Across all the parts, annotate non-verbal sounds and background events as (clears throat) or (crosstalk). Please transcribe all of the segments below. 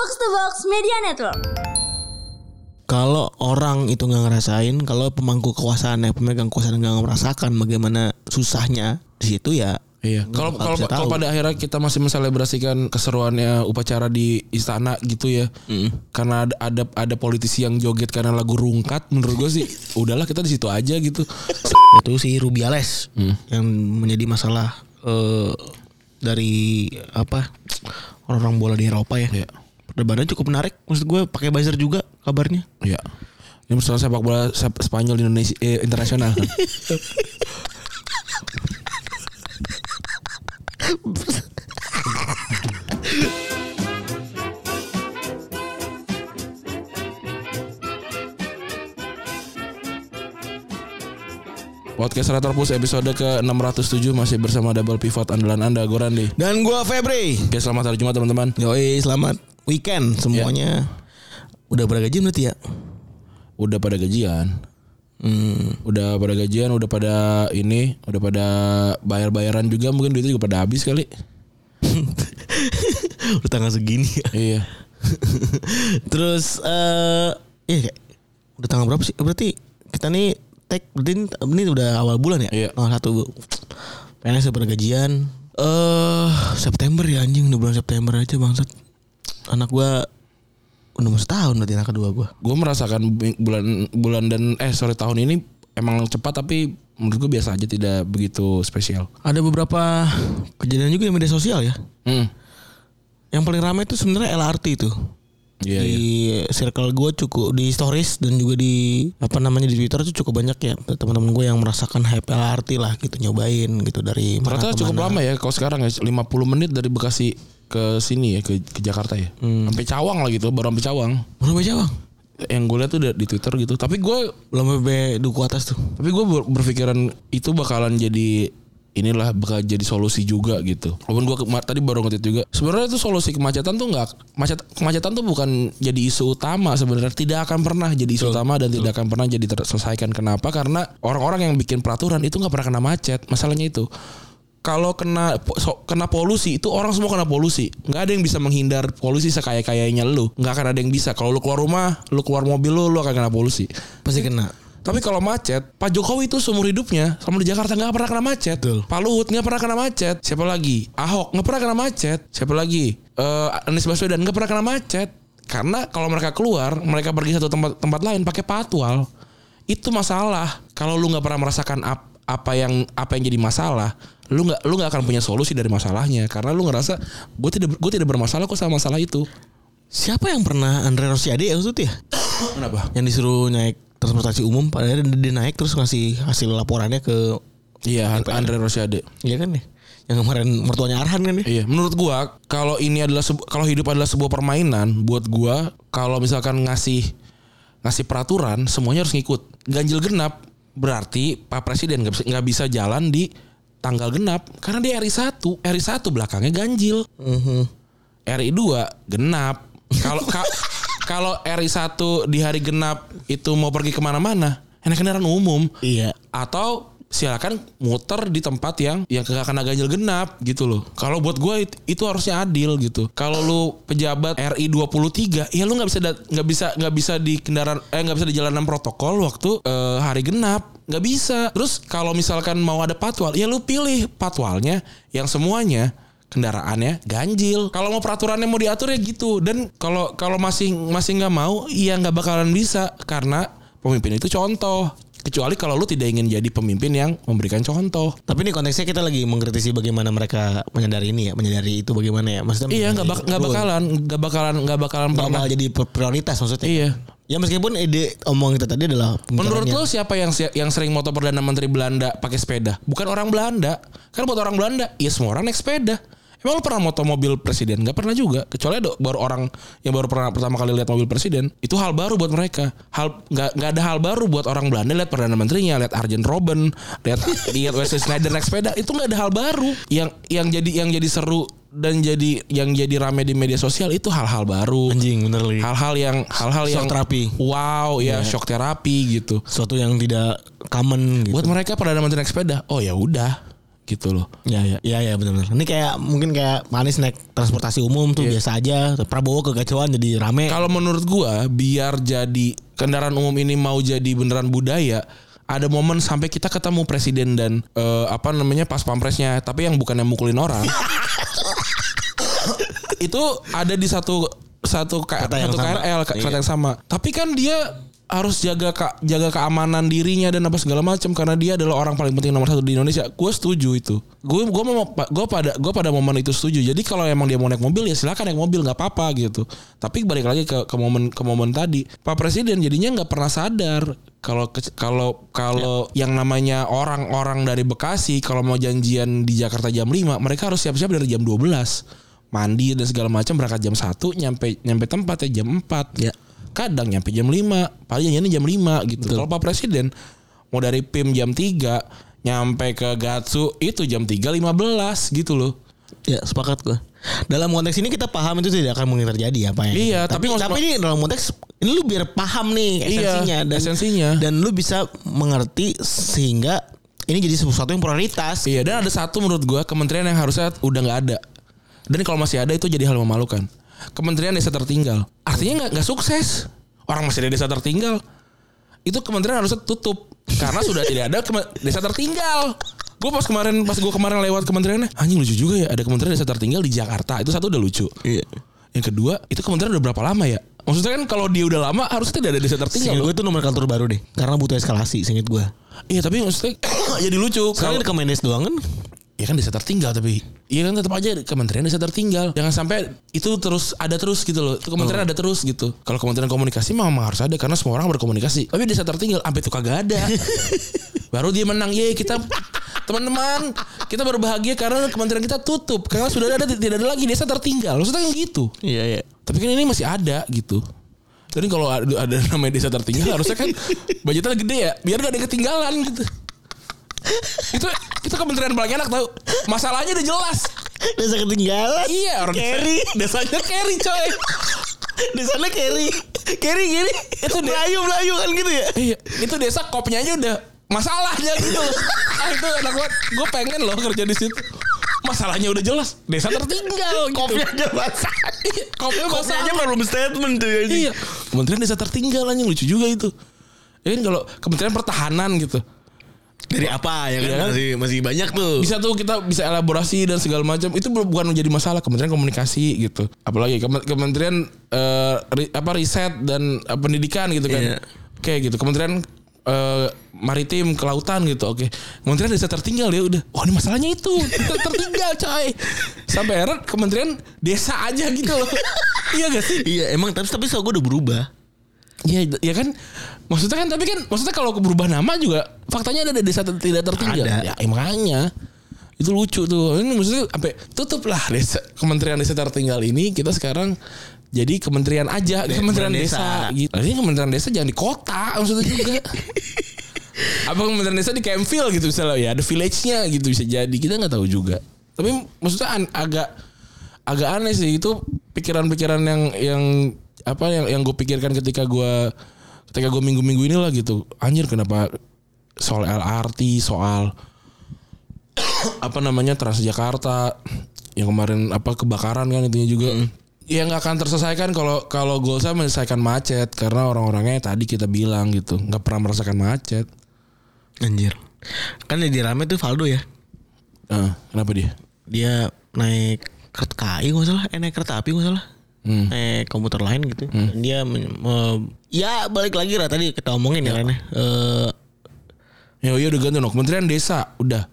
Box to Box Media Network. Kalau orang itu nggak ngerasain, kalau pemangku kekuasaan yang pemegang kekuasaan nggak merasakan bagaimana susahnya di situ ya. Iya. Kalau kalau pada akhirnya kita masih menselebrasikan keseruannya upacara di istana gitu ya. Karena ada, ada ada politisi yang joget karena lagu rungkat menurut gue sih (laughs) udahlah kita di situ aja gitu. itu si Rubiales yang menjadi masalah eh, dari apa orang-orang bola di Eropa ya. Iya. Perdebatannya cukup menarik. Maksud gue pakai buzzer juga kabarnya. Iya. Ini masalah sepak bola sep- Spanyol di Indonesia eh, internasional kan. (laughs) Podcast Retropus episode ke-607 masih bersama double pivot andalan Anda Gorandi. Dan gue Febri. Oke, selamat hari Jumat teman-teman. Yoi selamat weekend semuanya. Udah pada gaji berarti ya? Udah pada gajian. Hmm. Udah pada gajian, udah pada ini, udah pada bayar-bayaran juga mungkin duitnya juga pada habis kali. (laughs) Udah tanggal segini ya. Iya. (laughs) Terus eh iya kayak, udah tanggal berapa sih? Berarti kita nih tag berarti ini, ini udah awal bulan ya? Iya. Tanggal satu udah pada gajian. Eh September ya anjing udah bulan September aja bangsat. Anak gua udah mau setahun berarti anak kedua gua. Gue merasakan bu- bulan bulan dan eh sorry tahun ini emang cepat tapi menurut gue biasa aja tidak begitu spesial. Ada beberapa kejadian juga di media sosial ya. Hmm. Yang paling ramai itu sebenarnya LRT itu. Iya, di circle gue cukup di stories dan juga di apa namanya di Twitter tuh cukup banyak ya teman-teman gue yang merasakan hype LRT lah gitu nyobain gitu dari Ternyata cukup lama ya kalau sekarang ya 50 menit dari Bekasi ke sini ya ke, ke Jakarta ya. Sampai Cawang lah gitu, baru sampai Cawang. Belum aja bang Yang gue lihat tuh di Twitter gitu. Tapi gue Belum sampai duku atas tuh tapi gue ber- berpikiran itu bakalan jadi inilah bakal jadi solusi juga gitu. Walaupun gue tadi baru ngetit juga. Sebenarnya itu solusi kemacetan tuh nggak macet kemacetan tuh bukan jadi isu utama sebenarnya tidak akan pernah jadi isu utama dan tidak akan pernah jadi terselesaikan. Kenapa? Karena orang-orang yang bikin peraturan itu nggak pernah kena macet. Masalahnya itu kalau kena so- kena polusi itu orang semua kena polusi nggak ada yang bisa menghindar polusi sekaya kayanya lu nggak akan ada yang bisa kalau lu keluar rumah lu keluar mobil lu lu akan kena polusi Pasti kena tapi kalau macet, Pak Jokowi itu seumur hidupnya sama di Jakarta nggak pernah kena macet. Betul. Pak Luhut nggak pernah kena macet. Siapa lagi? Ahok nggak pernah kena macet. Siapa lagi? Eh Anies Baswedan nggak pernah kena macet. Karena kalau mereka keluar, mereka pergi satu tempat tempat lain pakai patwal. Itu masalah. Kalau lu nggak pernah merasakan ap- apa yang apa yang jadi masalah, lu nggak lu nggak akan punya solusi dari masalahnya. Karena lu ngerasa gue tidak gue tidak bermasalah kok sama masalah itu. Siapa yang pernah Andre Rosiade ya maksudnya Kenapa? Yang disuruh naik transportasi umum Padahal dia naik terus ngasih hasil laporannya ke Iya, Andre Rosiade. Iya kan nih Yang kemarin mertuanya Arhan kan ya Iya, menurut gua kalau ini adalah kalau hidup adalah sebuah permainan, buat gua kalau misalkan ngasih ngasih peraturan semuanya harus ngikut. Ganjil genap berarti Pak Presiden nggak bisa bisa jalan di tanggal genap karena dia RI 1, RI 1 belakangnya ganjil. Mhm. RI 2 genap. Kalau ka- (laughs) kalau RI 1 di hari genap itu mau pergi ke mana-mana, enak kendaraan umum Iya atau silakan muter di tempat yang yang kagak kena ganjil genap gitu loh. Kalau buat gue it- itu harusnya adil gitu. Kalau lu pejabat RI 23 ya lu nggak bisa nggak bisa nggak bisa di kendaraan eh nggak bisa di jalanan protokol waktu eh, hari genap nggak bisa. Terus kalau misalkan mau ada patwal ya lu pilih patwalnya yang semuanya kendaraannya ganjil. Kalau mau peraturannya mau diatur ya gitu. Dan kalau kalau masih masih nggak mau, ya nggak bakalan bisa karena pemimpin itu contoh. Kecuali kalau lu tidak ingin jadi pemimpin yang memberikan contoh. Tapi ini konteksnya kita lagi mengkritisi bagaimana mereka menyadari ini ya Menyadari itu bagaimana ya Maksudnya Iya nggak bak- nggak bakalan nggak bakalan nggak bakalan Nggak bakal jadi prioritas maksudnya Iya. Ya meskipun ide omong kita tadi adalah Menurut lo siapa yang yang sering moto perdana menteri Belanda pakai sepeda? Bukan orang Belanda. Kan buat orang Belanda, ya semua orang naik sepeda. Emang lu pernah moto mobil presiden? Gak pernah juga. Kecuali ada baru orang yang baru pernah pertama kali lihat mobil presiden. Itu hal baru buat mereka. Hal nggak nggak ada hal baru buat orang Belanda lihat perdana menterinya, lihat Arjen Robben, lihat (laughs) lihat Wesley Snyder naik sepeda. Itu nggak ada hal baru. Yang yang jadi yang jadi seru dan jadi yang jadi rame di media sosial itu hal-hal baru. Anjing bener li Hal-hal yang hal-hal Shock yang terapi. Wow, ya shock terapi gitu. Suatu yang tidak common gitu Buat mereka perdana menteri naik sepeda, oh ya udah, gitu loh. Ya ya ya ya benar-benar. Ini kayak mungkin kayak manis naik transportasi umum tuh biasa aja. Prabowo kegacauan jadi rame. Kalau menurut gua biar jadi kendaraan umum ini mau jadi beneran budaya ada momen sampai kita ketemu presiden dan eh, apa namanya pas pampresnya tapi yang bukan yang mukulin orang (laughs) itu ada di satu satu Kata yang satu sama. KRL kata Iya. yang sama tapi kan dia harus jaga ka- jaga keamanan dirinya dan apa segala macam karena dia adalah orang paling penting nomor satu di Indonesia. Gue setuju itu. Gue gue mau gue pada gue pada momen itu setuju. Jadi kalau emang dia mau naik mobil ya silakan naik mobil nggak apa-apa gitu. Tapi balik lagi ke ke momen ke momen tadi, Pak Presiden jadinya nggak pernah sadar kalau ke- kalau kalau yang namanya orang-orang dari Bekasi kalau mau janjian di Jakarta jam 5 mereka harus siap-siap dari jam 12 mandi dan segala macam berangkat jam 1 nyampe nyampe tempat ya jam 4 Ya. Kadang nyampe jam 5 paling janjiannya jam 5 gitu kalau Pak Presiden mau dari PIM jam 3 nyampe ke Gatsu itu jam 3.15 gitu loh Ya sepakat gue. Dalam konteks ini kita paham itu tidak akan mungkin terjadi apa ya. Iya, tapi tapi tapi, ini dalam konteks ini lu biar paham nih Iya, esensinya dan esensinya. dan lu bisa mengerti sehingga ini jadi sesuatu yang prioritas. Iya dan ada satu menurut gua kementerian yang harusnya udah nggak ada. Dan kalau masih ada itu jadi hal memalukan. Kementerian Desa Tertinggal. Artinya nggak nggak sukses. Orang masih ada desa tertinggal. Itu kementerian harusnya tutup karena sudah tidak ada desa tertinggal. Gue pas kemarin pas gue kemarin lewat kementeriannya anjing lucu juga ya ada kementerian desa tertinggal di Jakarta itu satu udah lucu. Iya. Yang kedua itu kementerian udah berapa lama ya? Maksudnya kan kalau dia udah lama harusnya tidak ada desa tertinggal. Seingat gue itu nomenklatur baru deh Karena butuh eskalasi seingat gue Iya tapi maksudnya (coughs) jadi lucu. Sekarang Kalau- di Kemendes doang kan Ya kan desa tertinggal tapi Iya kan tetap aja kementerian desa tertinggal. Jangan sampai itu terus ada terus gitu loh. Itu kementerian ada terus gitu. Kalau kementerian komunikasi memang harus ada Karena semua orang berkomunikasi. Tapi desa tertinggal sampai itu kagak ada. (laughs) Baru dia menang Ye kita Teman-teman Kita berbahagia karena kementerian kita tutup. Karena sudah ada tidak ada lagi desa tertinggal. Maksudnya kan gitu. Iya iya. Tapi kan ini masih ada gitu. Jadi kalau ada, ada namanya desa tertinggal harusnya kan (laughs) budgetnya gede ya. Biar gak ada ketinggalan gitu itu itu kementerian paling enak tau masalahnya udah jelas Desa ketinggalan iya orang Carry. desa, desanya carry coy Di sana carry Carry gini Itu. Melayu Melayu kan gitu ya iya itu desa kopnya aja udah masalahnya gitu ah itu enak banget gue pengen loh kerja di situ masalahnya udah jelas desa tertinggal gitu. Kopnya aja masalah Iya, kopnya Kopnya masalah aja problem statement tuh ya Iya. Kementerian Desa Tertinggal anjing lucu juga itu. Ya kan kalau Kementerian Pertahanan gitu. Dari apa ya kan kan? masih, masih banyak tuh Bisa tuh kita bisa elaborasi dan segala macam. Itu bukan menjadi masalah Kementerian Komunikasi gitu. Apalagi Kemen- Kementerian eh, ri- apa riset dan eh, pendidikan gitu kan. Iya. Kayak gitu. Kementerian eh, maritim kelautan gitu. Oke. Kementerian Desa Tertinggal ya udah. Oh, ini masalahnya itu. Ter- tertinggal coy. Sampai heran Kementerian Desa aja gitu loh. iya gak sih? Iya emang tapi tapi so gue udah berubah Ya, ya kan maksudnya kan tapi kan maksudnya kalau berubah nama juga faktanya ada desa tidak tertinggal. Ada. Ya makanya itu lucu tuh. Ini maksudnya sampai tutup lah desa Kementerian Desa Tertinggal ini kita sekarang jadi kementerian aja, kementerian desa. desa. gitu. Ini kementerian desa jangan di kota maksudnya juga. (laughs) Apa kementerian desa di Campville gitu misalnya ya ada village-nya gitu bisa jadi kita nggak tahu juga. Tapi maksudnya an- agak agak aneh sih itu pikiran-pikiran yang yang apa yang yang gue pikirkan ketika gue ketika gue minggu-minggu ini lah gitu. Anjir kenapa soal LRT soal apa namanya Transjakarta yang kemarin apa kebakaran kan intinya juga. Ya nggak akan terselesaikan kalau kalau goalsnya menyelesaikan macet karena orang-orangnya tadi kita bilang gitu nggak pernah merasakan macet. Anjir. Kan yang rame tuh Valdo ya? Ah, kenapa dia? Dia naik kereta KAI nggak salah. Eh naik kereta api nggak salah Hmm. Naik komuter lain gitu. Dan Dia me- Ya balik lagi lah tadi kita omongin ya, ya Eh, ya iya udah ganti. No Kementerian Desa udah.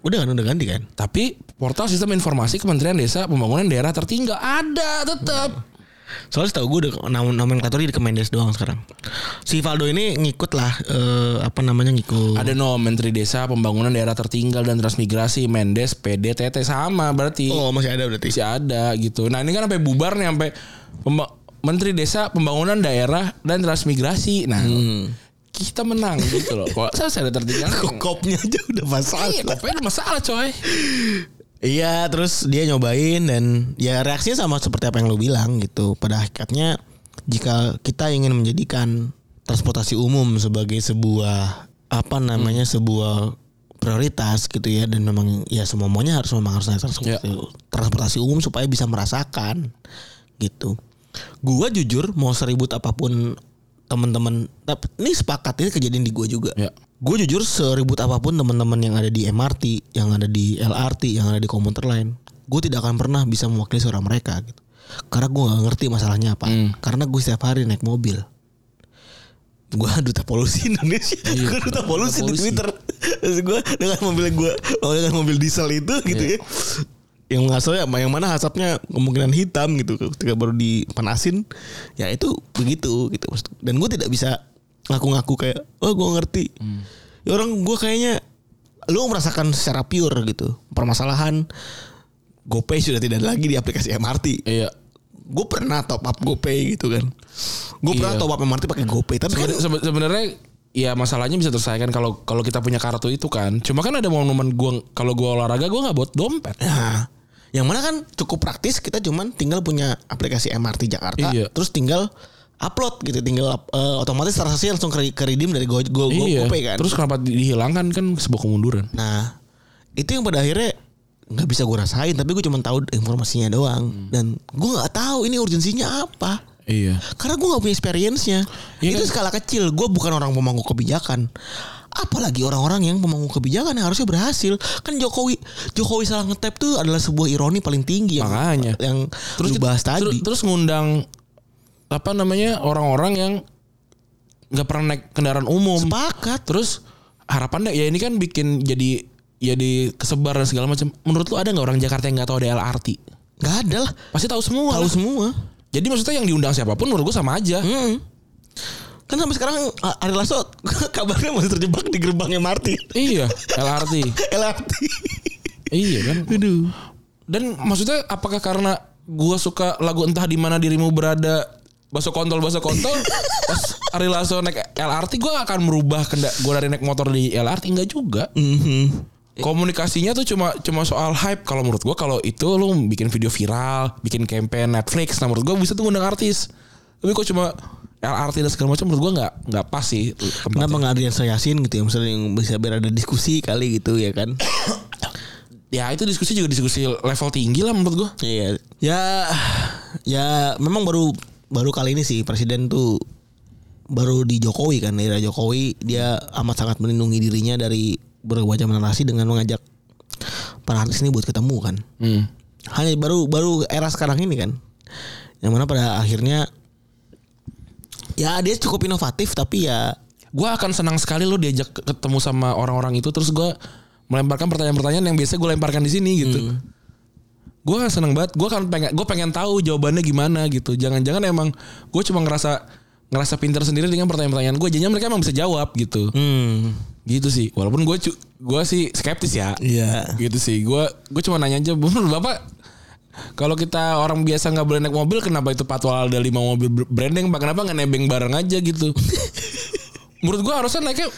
Udah kan udah ganti kan? Tapi portal sistem informasi Kementerian Desa Pembangunan Daerah Tertinggal. Ada tetap. Soalnya setahu gue udah nom- nomenklaturnya di Kemendes doang sekarang. Si Valdo ini ngikut lah eh, apa namanya ngikut. Ada no Menteri Desa Pembangunan Daerah Tertinggal dan Transmigrasi Mendes PDTT sama berarti. Oh masih ada berarti. Masih ada gitu. Nah, ini kan sampai bubar nih sampai Menteri Desa Pembangunan Daerah dan Transmigrasi. Nah, kita menang gitu loh. Kok saya saya tertinggal. (laughs) Kopnya aja udah masalah. Iya, kopnya ada masalah coy. Iya terus dia nyobain dan ya reaksinya sama seperti apa yang lo bilang gitu. Pada hakikatnya jika kita ingin menjadikan transportasi umum sebagai sebuah apa namanya sebuah prioritas gitu ya dan memang ya semua semuanya harus memang harus naik transportasi, Ya. transportasi umum supaya bisa merasakan gitu. Gua jujur mau seribut apa pun teman-teman tapi ini sepakat ini kejadian di gua juga. Ya. Gue jujur seribut apa pun teman-teman yang ada di MRT, yang ada di LRT, yang ada di komuter lain, gue tidak akan pernah bisa mewakili suara mereka gitu. Karena gue nggak ngerti masalahnya apa. Hmm. Karena gue setiap hari naik mobil. Gue (laughs) duta polusi Indonesia. Iya, gue duta polusi, di polusi. Twitter. Terus gue dengan mobil gue, dengan mobil diesel itu gitu Iya. ya. Yang ngasalnya yang mana asapnya kemungkinan hitam gitu ketika baru dipanasin ya itu begitu gitu dan gue tidak bisa ngaku-ngaku kayak oh gue ngerti Hmm. ya orang gue kayaknya lu merasakan secara pure gitu permasalahan GoPay sudah tidak ada lagi di aplikasi MRT Iya. gue pernah top up GoPay gitu kan gue pernah Iya. top up MRT pakai GoPay tapi kan Seben- seben- sebenarnya ya masalahnya bisa terselesaikan kalau kalau kita punya kartu itu kan. Cuma kan ada momen gua kalau gua olahraga gua nggak buat dompet. Nah, yang mana kan cukup praktis kita cuman tinggal punya aplikasi MRT Jakarta Iya. terus tinggal upload gitu tinggal eh, otomatis transaksi langsung ke, ke redeem dari Go, Go, Go- iya. GoPay kan. Terus kenapa di- dihilangkan kan sebuah kemunduran. Nah, itu yang pada akhirnya nggak bisa gue rasain, tapi gue cuma tahu informasinya doang, Hmm. dan gue nggak tahu ini urgensinya apa. Iya. Karena gue nggak punya experience-nya. Iya itu kan? skala kecil. Gue bukan orang pemangku kebijakan. Apalagi orang-orang yang pemangku kebijakan yang harusnya berhasil. Kan Jokowi Jokowi salah ngetap tuh adalah sebuah ironi paling tinggi yang Makanya. yang Terus lu bahas tadi. Terus ngundang apa namanya orang-orang yang nggak pernah naik kendaraan umum. Sepakat. Terus harapannya ya ini kan bikin jadi jadi kesebar dan segala macam. Menurut lu ada nggak orang Jakarta yang nggak tahu ada LRT? Nggak ada lah. Pasti tahu semua. Tahu lah. semua. Jadi maksudnya yang diundang siapa pun menurut gue sama aja. Hmm. Kan sampai sekarang Ari Lasso (laughs) kabarnya masih terjebak di gerbang MRT. Iya, LRT. LRT. (laughs) iya kan. Aduh. Dan maksudnya apakah karena gua suka lagu entah di mana dirimu berada baso kontol baso kontol (laughs) pas Ari Lasso naik LRT gua akan merubah kendak gua dari naik motor di LRT enggak juga. Mhm. Komunikasinya tuh cuma cuma soal hype kalau menurut gua kalau itu lu bikin video viral, bikin campaign Netflix, nah menurut gua bisa tuh ngundang artis. Tapi kok cuma LRT dan segala macam menurut gua nggak nggak pas sih. Kenapa nggak ada yang saya yasin gitu ya misalnya yang bisa biar ada diskusi kali gitu ya kan? (coughs) Ya itu diskusi juga diskusi level tinggi lah menurut gua. Iya. Ya ya memang baru baru kali ini sih presiden tuh baru di Jokowi kan era Jokowi dia amat sangat melindungi dirinya dari berbagai macam narasi dengan mengajak para artis ini buat ketemu kan. Hmm. Hanya baru baru era sekarang ini kan. Yang mana pada akhirnya ya dia cukup inovatif tapi ya gue akan senang sekali lo diajak ke- ketemu sama orang-orang itu terus gue melemparkan pertanyaan-pertanyaan yang biasa gue lemparkan di sini gitu. Gue akan senang banget. Gue akan pengen gue pengen tahu jawabannya gimana gitu. Jangan-jangan emang gue cuma ngerasa ngerasa pintar sendiri dengan pertanyaan-pertanyaan gue. Jadinya mereka emang bisa jawab gitu. hmm Gitu sih. Walaupun gue gue sih skeptis ya. iya. Gitu sih. Gue gue cuma nanya aja, (laughs) "Menurut bapak kalau kita orang biasa nggak boleh naik mobil, kenapa itu patwal ada lima mobil br- branding? Pak kenapa nggak nebeng bareng aja gitu? (laughs) Menurut gua harusnya naiknya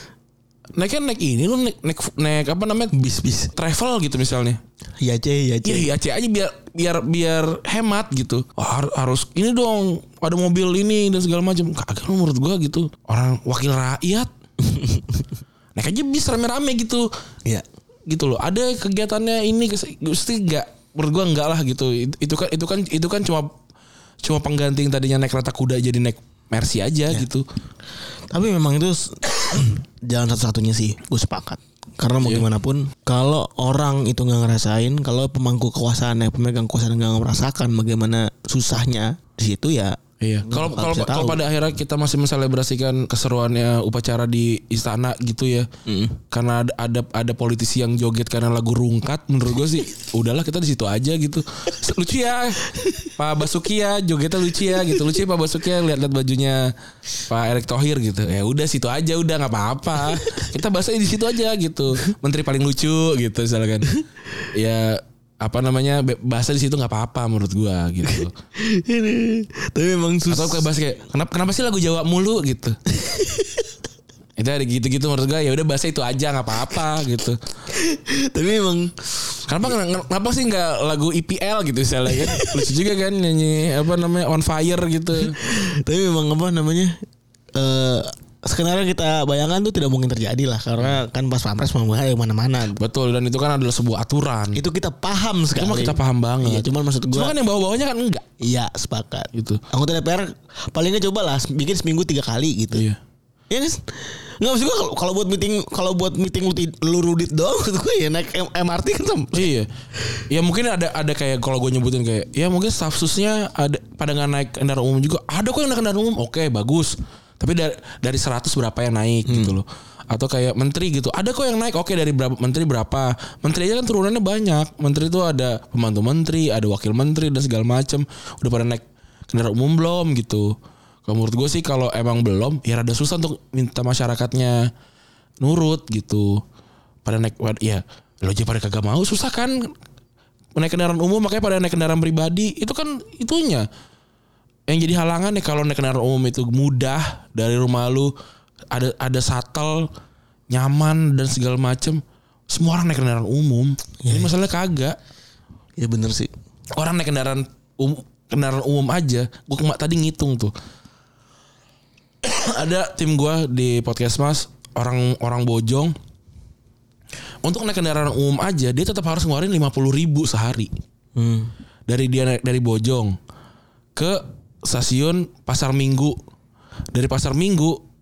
naiknya naik ini lu naik naik, naik apa namanya bis bis travel gitu misalnya. Iya C, iya C. Iya cek aja biar biar biar hemat gitu. Oh, har- harus ini dong ada mobil ini dan segala macam. Kagak lu menurut gua gitu. Orang wakil rakyat. (laughs) naik aja bis rame-rame gitu Iya. gitu loh ada kegiatannya ini mesti enggak menurut gua enggak lah gitu itu, itu kan itu kan itu kan cuma cuma pengganti yang tadinya naik kereta kuda jadi naik Mercy aja gitu Tapi memang itu (clears throat) jalan satu-satunya sih, gue sepakat. Karena mau gimana pun, kalau orang itu nggak ngerasain, kalau pemangku kekuasaan ya pemegang kekuasaan nggak merasakan bagaimana susahnya di situ ya. Iya. Kalau kalau kalau pada akhirnya kita masih menselebrasikan keseruannya upacara di istana gitu ya. Karena ada, ada ada politisi yang joget karena lagu rungkat menurut gue sih (laughs) udahlah kita di situ aja gitu. Lucu ya. Pak Basuki ya jogetnya lucu ya gitu. Lucu ya Pak Basuki ya lihat-lihat bajunya Pak Erick Thohir gitu. Ya udah situ aja udah nggak apa-apa. Kita bahasnya di situ aja gitu. Menteri paling lucu gitu misalkan. (laughs) Ya apa namanya bahasa di situ nggak apa-apa menurut gua gitu. (laughs) Tapi memang Atau susah. kayak bahas kayak kenapa kenapa sih lagu Jawa mulu gitu. (laughs) itu ada gitu-gitu menurut gue ya udah bahasa itu aja nggak apa-apa gitu. Tapi memang Kenapa kenapa sih nggak lagu IPL gitu misalnya kan? Lucu juga kan nyanyi apa namanya on fire gitu. (laughs) tapi memang apa namanya? eh skenario kita bayangkan tuh tidak mungkin terjadi lah karena kan pas pampres mau yang mana-mana. Betul dan itu kan adalah sebuah aturan. Itu kita paham sekali. mah kita paham banget. Iya, cuman maksud Cuma gua kan yang bawah-bawahnya kan enggak iya sepakat. gitu. Anggota DPR palingnya coba lah bikin seminggu tiga kali gitu. Iya. Ya kan? Nggak maksud gua kalau kalau buat meeting kalau buat meeting lu, lu rudit doang (laughs) maksud gue ya naik M- MRT kan sem- Iya. Ya mungkin ada ada kayak kalau gue nyebutin kayak ya mungkin staff susnya ada pada nggak naik kendaraan umum juga. Ada kok yang naik kendaraan umum. Oke, bagus. Tapi dari dari 100 berapa yang naik gitu loh. Atau kayak menteri gitu. Ada kok yang naik. Oke, dari berapa menteri berapa? Menteri aja kan turunannya banyak. Menteri itu ada pembantu menteri, ada wakil menteri dan segala macam. Udah pada naik kendaraan umum belum gitu. Kalau menurut gue sih kalau emang belum ya rada susah untuk minta masyarakatnya nurut gitu. Pada naik ya lo aja pada kagak mau susah kan naik kendaraan umum makanya pada naik kendaraan pribadi itu kan itunya yang jadi halangan nih kalau naik kendaraan umum itu mudah dari rumah lu ada ada shuttle nyaman dan segala macem semua orang naik kendaraan umum. Ini masalahnya kagak. Ya bener sih. orang naik kendaraan umum kendaraan umum aja gue kema- tadi ngitung tuh. Ada tim gua di podcast mas orang orang bojong. Untuk naik kendaraan umum aja dia tetap harus ngeluarin 50 ribu sehari. Hmm. dari dia naik dari bojong ke stasiun pasar minggu. Dari pasar minggu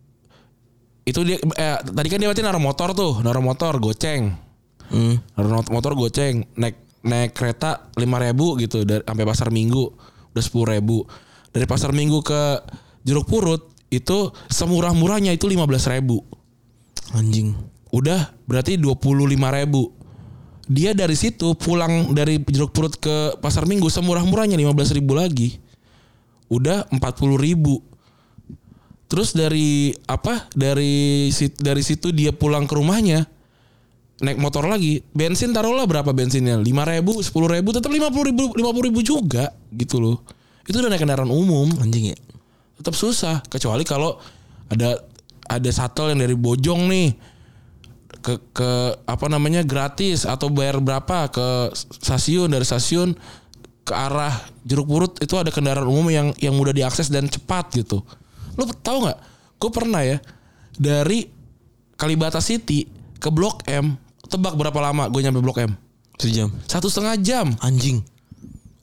itu dia eh, tadi kan dia berarti naruh motor tuh naruh motor goceng. Hmm. Naruh motor goceng naik naik kereta lima ribu gitu dari sampai pasar minggu udah sepuluh ribu. Dari pasar minggu ke jeruk purut itu semurah murahnya itu lima belas ribu. Anjing. udah berarti dua puluh lima ribu. Dia dari situ pulang dari jeruk purut ke pasar minggu semurah murahnya lima belas ribu lagi udah empat puluh ribu. Terus dari apa? Dari dari situ dia pulang ke rumahnya naik motor lagi. Bensin taruhlah berapa bensinnya? lima ribu sepuluh ribu tetap lima puluh ribu lima puluh ribu juga gitu loh. Itu udah naik kendaraan umum. Anjing ya. tetap susah kecuali kalau ada ada shuttle yang dari Bojong nih ke ke apa namanya gratis atau bayar berapa ke stasiun dari stasiun ke arah jeruk purut itu ada kendaraan umum yang yang mudah diakses dan cepat gitu lo tahu nggak gue pernah ya dari Kalibata City ke Blok M tebak berapa lama gue nyampe Blok M Sejam. satu setengah jam Anjing.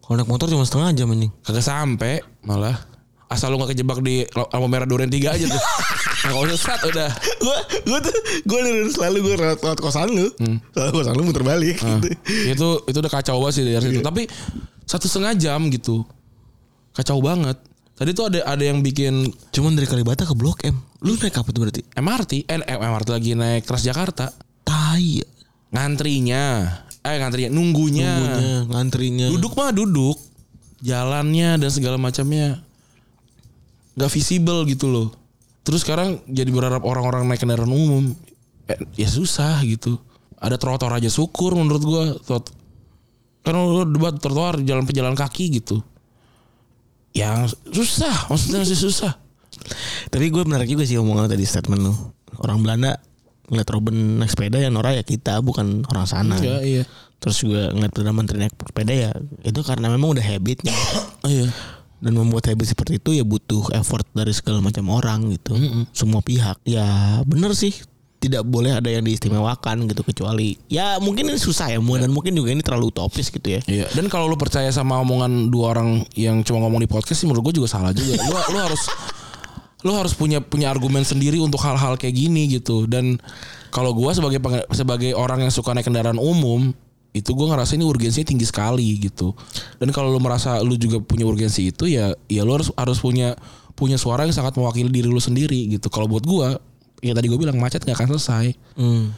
Kalau naik motor cuma setengah jam anjing. Kagak sampai malah. Asal lu gak kejebak di lampu merah duren 3 aja tuh. (laughs) Kalau udah set udah. Gue gue tuh gue dari selalu gue lewat, lewat kosan lu. Selalu kosan lu muter balik Nah, gitu. itu itu udah kacau banget sih dari situ. Tapi satu setengah jam gitu. Kacau banget. Tadi tuh ada ada yang bikin Cuman dari Kalibata ke Blok M. Lu naik apa tuh berarti? MRT, eh MRT lagi naik Transjakarta. Tai. ya. Ngantrinya, eh ngantrinya, nunggunya. Tunggunya, ngantrinya. Duduk mah duduk. Jalannya dan segala macamnya nggak visible gitu loh. Terus sekarang jadi berharap orang-orang naik kendaraan umum eh, ya susah gitu. Ada trotoar aja syukur menurut gua. Kan lu debat trotoar jalan pejalan kaki gitu. Yang susah, maksudnya masih susah. Tapi gue menarik juga sih omongan tadi statement lu. Orang Belanda ngeliat Robin naik sepeda ya Nora ya kita bukan orang sana. Iya, iya. Terus juga ngeliat Perdana Menteri naik sepeda ya itu karena memang udah habitnya. (coughs) Iya. Dan membuat habit seperti itu ya butuh effort dari segala macam orang gitu. Semua pihak. Ya bener sih. Tidak boleh ada yang diistimewakan gitu kecuali ya mungkin ini susah ya dan mungkin juga ini terlalu utopis gitu ya. Iya, dan kalau lu percaya sama omongan dua orang yang cuma ngomong di podcast sih menurut gue juga salah juga. Lu lu harus lu harus punya punya argumen sendiri untuk hal-hal kayak gini gitu. Dan kalau gua sebagai sebagai orang yang suka naik kendaraan umum, itu gua ngerasa ini urgensinya tinggi sekali gitu. Dan kalau lu merasa lu juga punya urgensi itu ya ya lu harus harus punya punya suara yang sangat mewakili diri lu sendiri gitu. Kalau buat gua, ya tadi gue bilang macet nggak akan selesai Hmm.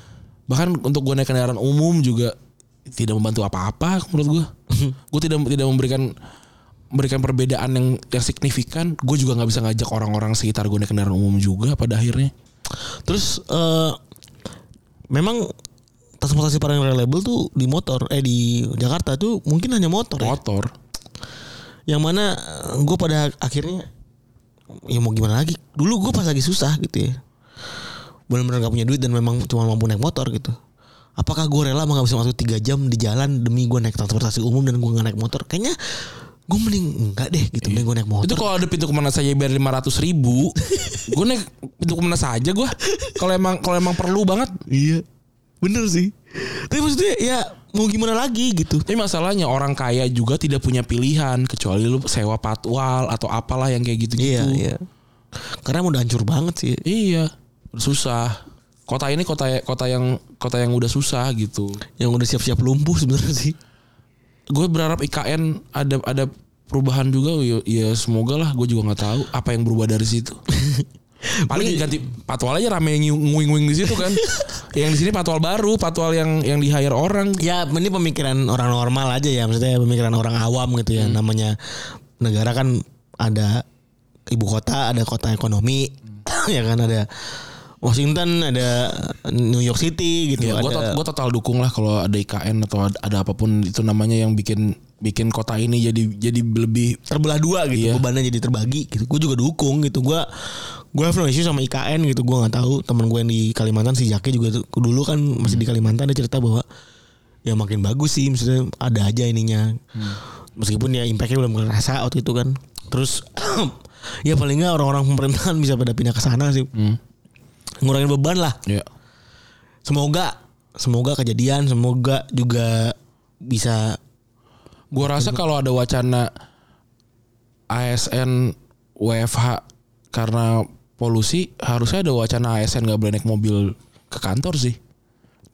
bahkan untuk gue naik kendaraan umum juga tidak membantu apa-apa menurut gue (laughs) gue tidak tidak memberikan memberikan perbedaan yang yang signifikan gue juga nggak bisa ngajak orang-orang sekitar gue naik kendaraan umum juga pada akhirnya Terus eh memang transportasi paling reliable tuh di motor eh di Jakarta tuh mungkin hanya motor ya. motor Yang mana gue pada akhirnya ya mau gimana lagi. Dulu gue pas lagi susah gitu ya. Benar-benar gak punya duit dan memang cuma mampu naik motor gitu. Apakah gue rela menghabiskan waktu 3 jam di jalan demi gue naik transportasi umum dan gue gak naik motor? Kayaknya gue mending enggak deh gitu mending gue naik motor Itu kalau ada pintu ke mana saja biar lima ratus ribu, (laughs) gue naik pintu ke mana saja gue. Kalau emang kalau emang perlu banget. iya bener sih tapi maksudnya ya mau gimana lagi gitu Tapi masalahnya orang kaya juga tidak punya pilihan kecuali lu sewa patwal atau apalah yang kayak gitu-gitu. iya iya karena udah hancur banget sih Iya, susah. Kota ini kota kota yang kota yang udah susah gitu. yang udah siap-siap lumpuh sebenarnya sih Gue berharap IKN ada ada perubahan juga ya, ya semoga lah gue juga nggak tahu apa yang berubah dari situ. (laughs) Paling ganti patwal aja rame nguing-nguing di situ kan. (laughs) yang di sini patwal baru, patwal yang yang di hire orang. ya ini pemikiran orang normal aja ya maksudnya pemikiran orang awam gitu ya namanya negara kan ada ibu kota ada kota ekonomi (coughs) ya kan ada Washington ada New York City gitu Ya, gue ada total dukung lah kalau ada IKN atau ada, ada apa pun itu namanya yang bikin bikin kota ini jadi jadi lebih terbelah dua gitu Iya. bebannya jadi terbagi gitu. Gue juga dukung gitu gue gue have no issue sama IKN gitu gue nggak tahu teman gue yang di Kalimantan si Jaki juga tuh dulu kan masih di Kalimantan dia cerita bahwa ya makin bagus sih maksudnya ada aja ininya. Meskipun ya impactnya belum kerasa waktu itu kan. Terus (coughs) ya paling nggak orang-orang pemerintahan bisa pada pindah ke sana sih ngurangin beban lah ya semoga semoga kejadian semoga juga bisa Gua rasa kalau ada wacana ASN WFH karena polusi harusnya ada wacana ASN nggak boleh naik mobil ke kantor sih.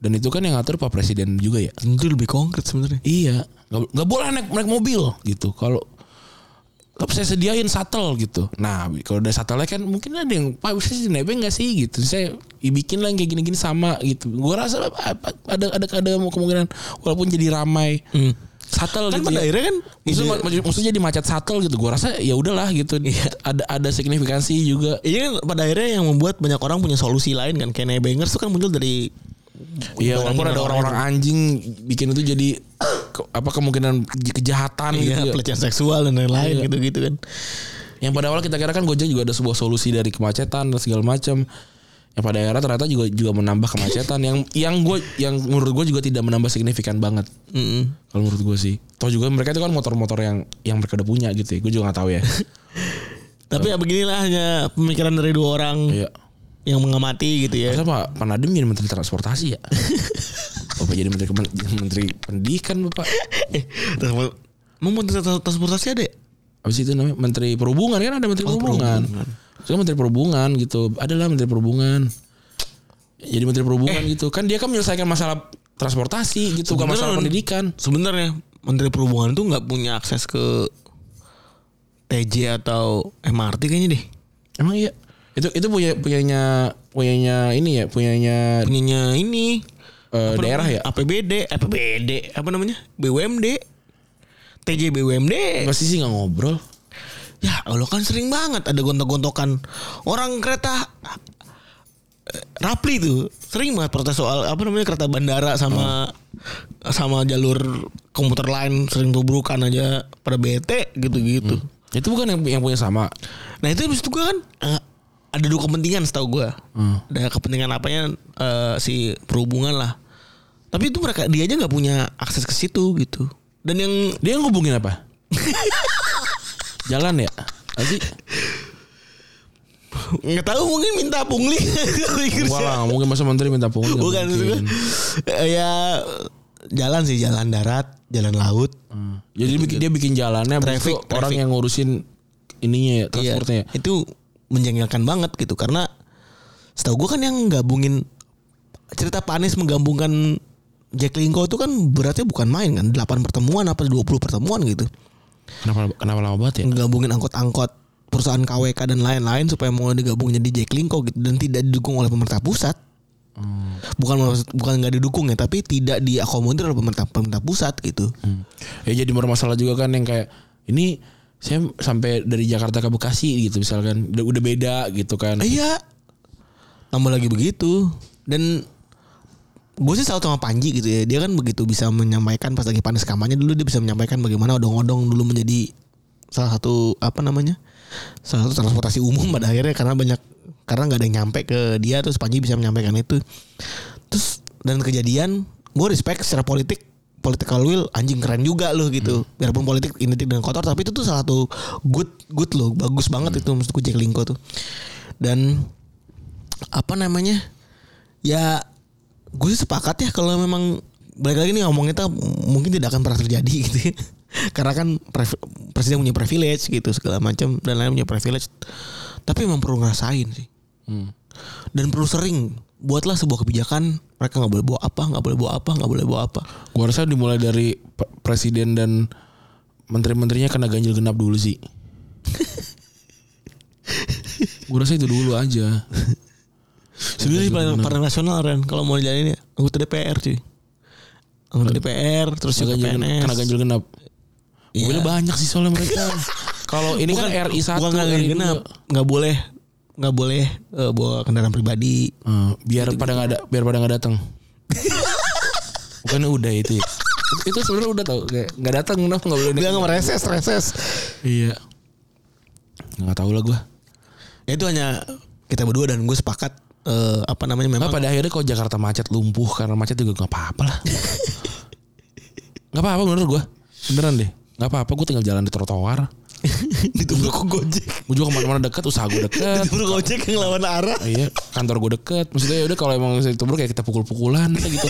Dan itu kan yang ngatur Pak Presiden juga ya. itu lebih konkret sebenarnya Iya, nggak boleh naik naik mobil gitu. Kalau saya sediain shuttle gitu. Nah, kalau udah shuttle kan mungkin ada yang Pak bisa sih nebeng nggak sih gitu. Saya bikin lah yang kayak gini-gini sama gitu. Gua rasa ada ada ada kemungkinan walaupun jadi ramai. Shuttle kan gitu pada ya. akhirnya kan Maksudnya, ide- maksud- maksudnya jadi macet shuttle gitu. Gua rasa ya udahlah gitu. Ada ada signifikansi juga. Iya kan pada akhirnya yang membuat banyak orang punya solusi lain kan kayak nebengers tuh kan muncul dari Iya, walaupun ada orang-orang anjing bikin itu jadi ke- apa kemungkinan kejahatan gitu. iya, ya. pelecehan seksual dan lain-lain Iya. gitu-gitu kan. Yang pada awal kita kira kan Gojek juga ada sebuah solusi dari kemacetan dan segala macam. Yang pada akhirnya ternyata juga juga menambah kemacetan yang yang gue yang menurut gue juga tidak menambah signifikan banget. Mm-mm. Kalau menurut gue sih. Toh juga mereka itu kan motor-motor yang yang mereka udah punya gitu ya. Gue juga nggak tahu ya. (laughs) Tapi ya beginilah hanya pemikiran dari dua orang Iya. yang mengamati gitu ya. Masa Pak Pak Nadiem jadi Menteri Transportasi ya? (laughs) Bapak jadi Menteri (laughs) Menteri Pendidikan Bapak. Eh, Emang menteri trans- transportasi ada ya? Habis itu namanya Menteri Perhubungan kan ada Menteri Oh, Perhubungan. perhubungan. Menteri Perhubungan gitu. Adalah Menteri Perhubungan. Jadi Menteri Perhubungan gitu. Kan dia kan menyelesaikan masalah transportasi gitu, bukan masalah pendidikan. Sebenarnya Menteri Perhubungan tuh nggak punya akses ke TJ atau MRT kayaknya deh. Emang iya. Itu itu punya punyanya punyanya ini ya, punyanya Punyanya ini eh, apa daerah namanya? ya. APBD, APBD, apa namanya? BUMD. TJ BUMD. Pasti sih nggak ngobrol. Ya Allah kan sering banget ada gontok-gontokan orang kereta eh, Rapli tuh sering banget protes soal apa namanya kereta bandara sama sama jalur komuter lain sering tubrukan aja pada bete gitu-gitu. Itu bukan yang yang punya sama. Nah itu habis itu gue kan eh, ada dua kepentingan setahu gue. Ada kepentingan apanya eh, si perhubungan lah. Tapi itu mereka dia aja nggak punya akses ke situ gitu. Dan yang Dia ngubungin apa? Jalan ya? Sih? nggak tahu mungkin minta pungli. (laughs) Wah mungkin masa menteri minta pungli. Bukan ya jalan sih jalan darat, jalan laut. Hmm. Jadi dia bikin, dia bikin jalannya, Traffic, itu orang traffic. yang ngurusin ininya ya, transportnya. Iya, itu menjengkelkan banget gitu karena setahu gue kan yang gabungin cerita Panis menggabungkan Jack Linko itu kan beratnya bukan main kan 8 pertemuan apa 20 pertemuan gitu Kenapa kenapa lama banget ya? menggabungin angkot-angkot perusahaan KWK dan lain-lain supaya mau digabung jadi Jack Linko gitu dan tidak didukung oleh pemerintah pusat Hmm. bukan bukan nggak didukung ya tapi tidak diakomodir oleh pemerintah pemerintah pusat gitu Hmm. Ya jadi bermasalah juga kan yang kayak ini saya sampai dari Jakarta ke Bekasi gitu misalkan udah, udah beda gitu kan. Iya. Tambah lagi begitu. Dan gue sih salut sama Panji gitu ya. Dia kan begitu bisa menyampaikan pas lagi panas kampanye dulu dia bisa menyampaikan bagaimana odong-odong dulu menjadi salah satu apa namanya? Salah satu transportasi umum pada akhirnya karena banyak karena nggak ada yang nyampe ke dia terus Panji bisa menyampaikan itu. Terus dan kejadian gue respect secara politik political will anjing keren juga loh gitu. Biarpun politik identik dengan kotor tapi itu tuh salah satu good good loh, bagus banget itu maksudku Jack Linko tuh. Dan apa namanya? Ya gue sih sepakat ya kalau memang balik lagi nih ngomong kita mungkin tidak akan pernah terjadi (laughs) gitu ya. Karena kan presiden punya privilege gitu segala macam dan lain punya privilege. Tapi memang perlu ngerasain sih. Dan perlu sering buatlah sebuah kebijakan mereka nggak boleh bawa apa nggak boleh bawa apa nggak boleh bawa apa Gua rasa dimulai dari presiden dan menteri-menterinya kena ganjil genap dulu sih. (laughs) Gua rasa itu dulu aja. (laughs) sebenarnya pada, pada nasional Ren kalau mau jalanin ya anggota DPR cuy anggota DPR terus juga ganjil, PNS kena ganjil genap. Iya. Mobilnya banyak sih soalnya mereka. (laughs) Kalau ini kan RI 1 bukan RI genap nggak boleh nggak boleh eh, bawa kendaraan pribadi biar pada nggak ada biar pada nggak datang. (laughs) Bukannya udah itu ya. Itu sebenarnya udah tau kayak nggak datang kenapa nggak boleh dia nggak mereses reses Iya. Nggak tahu lah gua. ya itu hanya kita berdua dan gue sepakat eh, apa namanya memang Nah, pada akhirnya kalau Jakarta macet lumpuh karena macet juga nggak apa-apa lah. (laughs) Nggak apa-apa menurut gua. Beneran deh. Nggak apa-apa gue tinggal jalan di trotoar. (laughs) ditubruk gojek Gue juga ke mana-mana deket, usaha gue deket. (laughs) ditubruk gojek yang lawan arah Iya, kantor gue deket. Maksudnya udah kalau emang itu kayak kita pukul-pukulan gitu.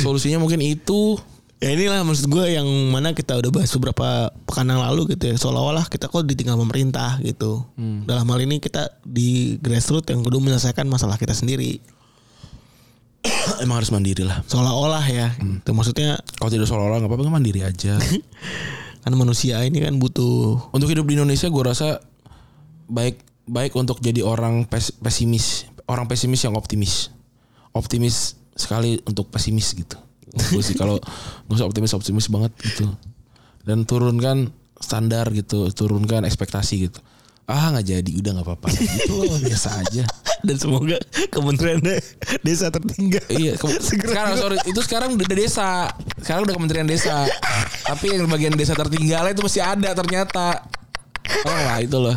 Solusinya mungkin itu. Ya inilah maksud gue yang mana kita udah bahas beberapa pekan yang lalu gitu ya Seolah-olah kita kok ditinggal pemerintah gitu Dalam hal ini kita di grassroots yang kedua menyelesaikan masalah kita sendiri (coughs) emang harus mandiri lah. Seolah-olah ya gitu. Maksudnya Kalau tidak seolah-olah nggak apa-apa mandiri aja. (laughs) kan manusia ini kan butuh untuk hidup di Indonesia gue rasa baik baik untuk jadi orang pes- pesimis, orang pesimis yang optimis. Optimis sekali untuk pesimis gitu. Gue sih kalau nggak usah optimis optimis banget gitu. Dan turunkan standar gitu, turunkan ekspektasi gitu. Ah nggak jadi, udah nggak apa-apa. Gitu loh, biasa aja. (laughs) Dan semoga kementerian de- desa tertinggal Iya, ke- (laughs) sekarang sorry, itu sekarang udah desa. Sekarang udah Kementerian Desa. Tapi yang bagian desa tertinggal itu masih ada ternyata. Oh lah itu loh.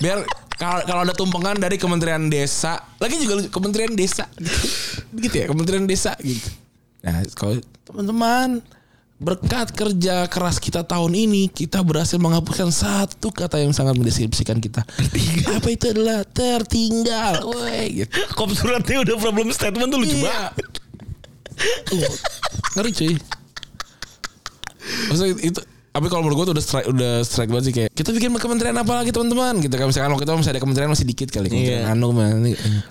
Biar kalau kalau ada tumpengan dari Kementerian Desa, lagi juga Kementerian Desa gitu. Gitu ya, Kementerian Desa gitu. Nah, kalau teman-teman berkat kerja keras kita tahun ini kita berhasil menghapuskan satu kata yang sangat mendeskripsikan kita. Apa itu adalah tertinggal. Woi, gitu. Kop suratnya udah problem statement tuh lucu Iya. banget Ngeri cuy. Maksudnya itu tapi kalau menurut gue tuh udah strike udah strike banget sih kayak kita bikin kementerian apa lagi teman-teman gitu kan misalkan waktu itu masih ada kementerian masih dikit kali kementerian Iya. anu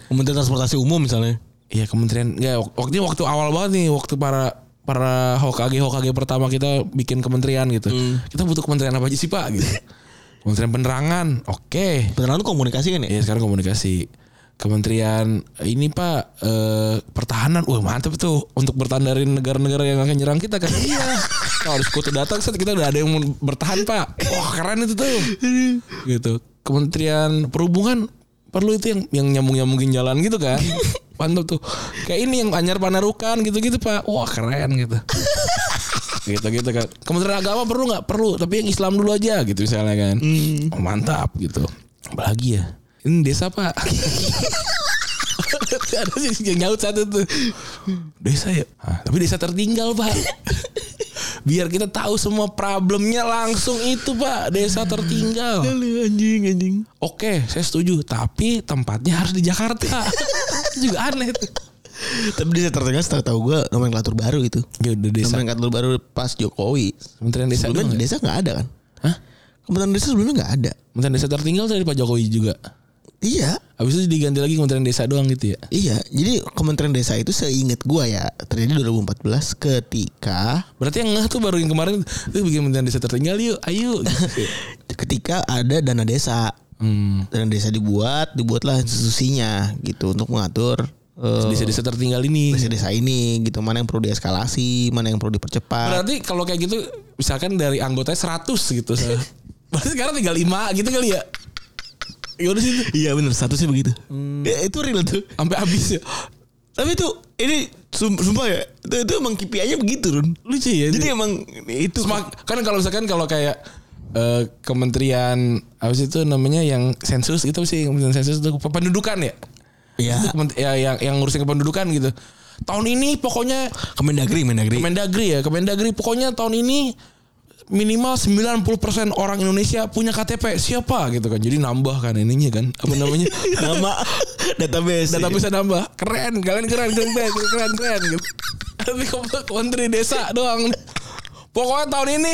Kementerian transportasi umum misalnya iya kementerian ya waktu waktu awal banget nih waktu para para Hokage Hokage pertama kita bikin kementerian gitu kita butuh kementerian apa aja sih pak gitu (laughs) kementerian penerangan oke Beneran lu komunikasi kan ya Iya sekarang komunikasi Kementerian ini Pak eh, pertahanan, wah mantep tuh untuk bertahan dari negara-negara yang akan nyerang kita kan. (laughs) Iya. Kalau harus kutu datang, set kita udah ada yang bertahan Pak. Wah keren itu tuh. Gitu. Kementerian Perhubungan perlu itu yang yang nyambung nyambungin jalan gitu kan. (laughs) Mantap tuh. Kayak ini yang anyar panarukan gitu-gitu Pak. Wah keren gitu. (laughs) gitu gitu kan. Kementerian Agama perlu nggak? Perlu. Tapi yang Islam dulu aja gitu misalnya kan. Oh, mantap gitu. Apalagi ya. Ini desa pak. (laughs) Ada sih yang nyaut satu tuh. Desa ya. Ah, tapi desa tertinggal pak. Biar kita tahu semua problemnya langsung itu pak. Desa tertinggal. anjing anjing Oke, saya setuju. Tapi tempatnya harus di Jakarta. Itu (laughs) juga aneh tuh. Tapi desa tertinggal setahu tahu gue nomenklatur baru itu Ya udah desa. Nomenklatur baru pas Jokowi Kementerian desa Sebelumnya ya? desa nggak ada kan Hah? Kementerian desa sebelumnya nggak ada Kementerian desa tertinggal dari Pak Jokowi juga. Iya Habis itu diganti lagi Kementerian Desa doang gitu ya. Iya, jadi Kementerian Desa itu seingat gua ya terjadi 2014 ketika Berarti yang ngeh tuh baru yang kemarin tuh bikin Kementerian Desa tertinggal yuk, ayo. (laughs) Gitu. ketika ada dana desa. Hmm. Dana desa dibuat, dibuatlah institusinya gitu untuk mengatur eh, Desa-desa tertinggal ini. desa-desa ini gitu mana yang perlu dieskalasi, mana yang perlu dipercepat. Berarti kalau kayak gitu misalkan dari anggotanya 100 gitu. (laughs) Berarti sekarang tinggal 5 gitu kali ya. Ya udah sih Iya benar, statusnya begitu. Ya, itu real tuh. sampai habis ya. Tapi itu ini sum- sumpah ya, itu, itu emang KPI-nya begitu, Run. Lucu ya. Jadi emang itu Semak- kan kalau misalkan kalau kayak eh, kementerian apa sih itu namanya yang sensus itu sih kementerian sensus itu pendudukan ya Iya. Itu ya yang yang ngurusin kependudukan gitu tahun ini pokoknya Kemendagri, Kemendagri. Kemendagri ya, Kemendagri pokoknya tahun ini minimal 90% orang Indonesia punya KTP. Siapa gitu kan. Jadi nambah kan ininya kan. Apa namanya? (laughs) Nama database. Database nambah. Keren, kalian keren, keren, keren, keren, keren gitu. Tapi menteri desa doang. Pokoknya tahun ini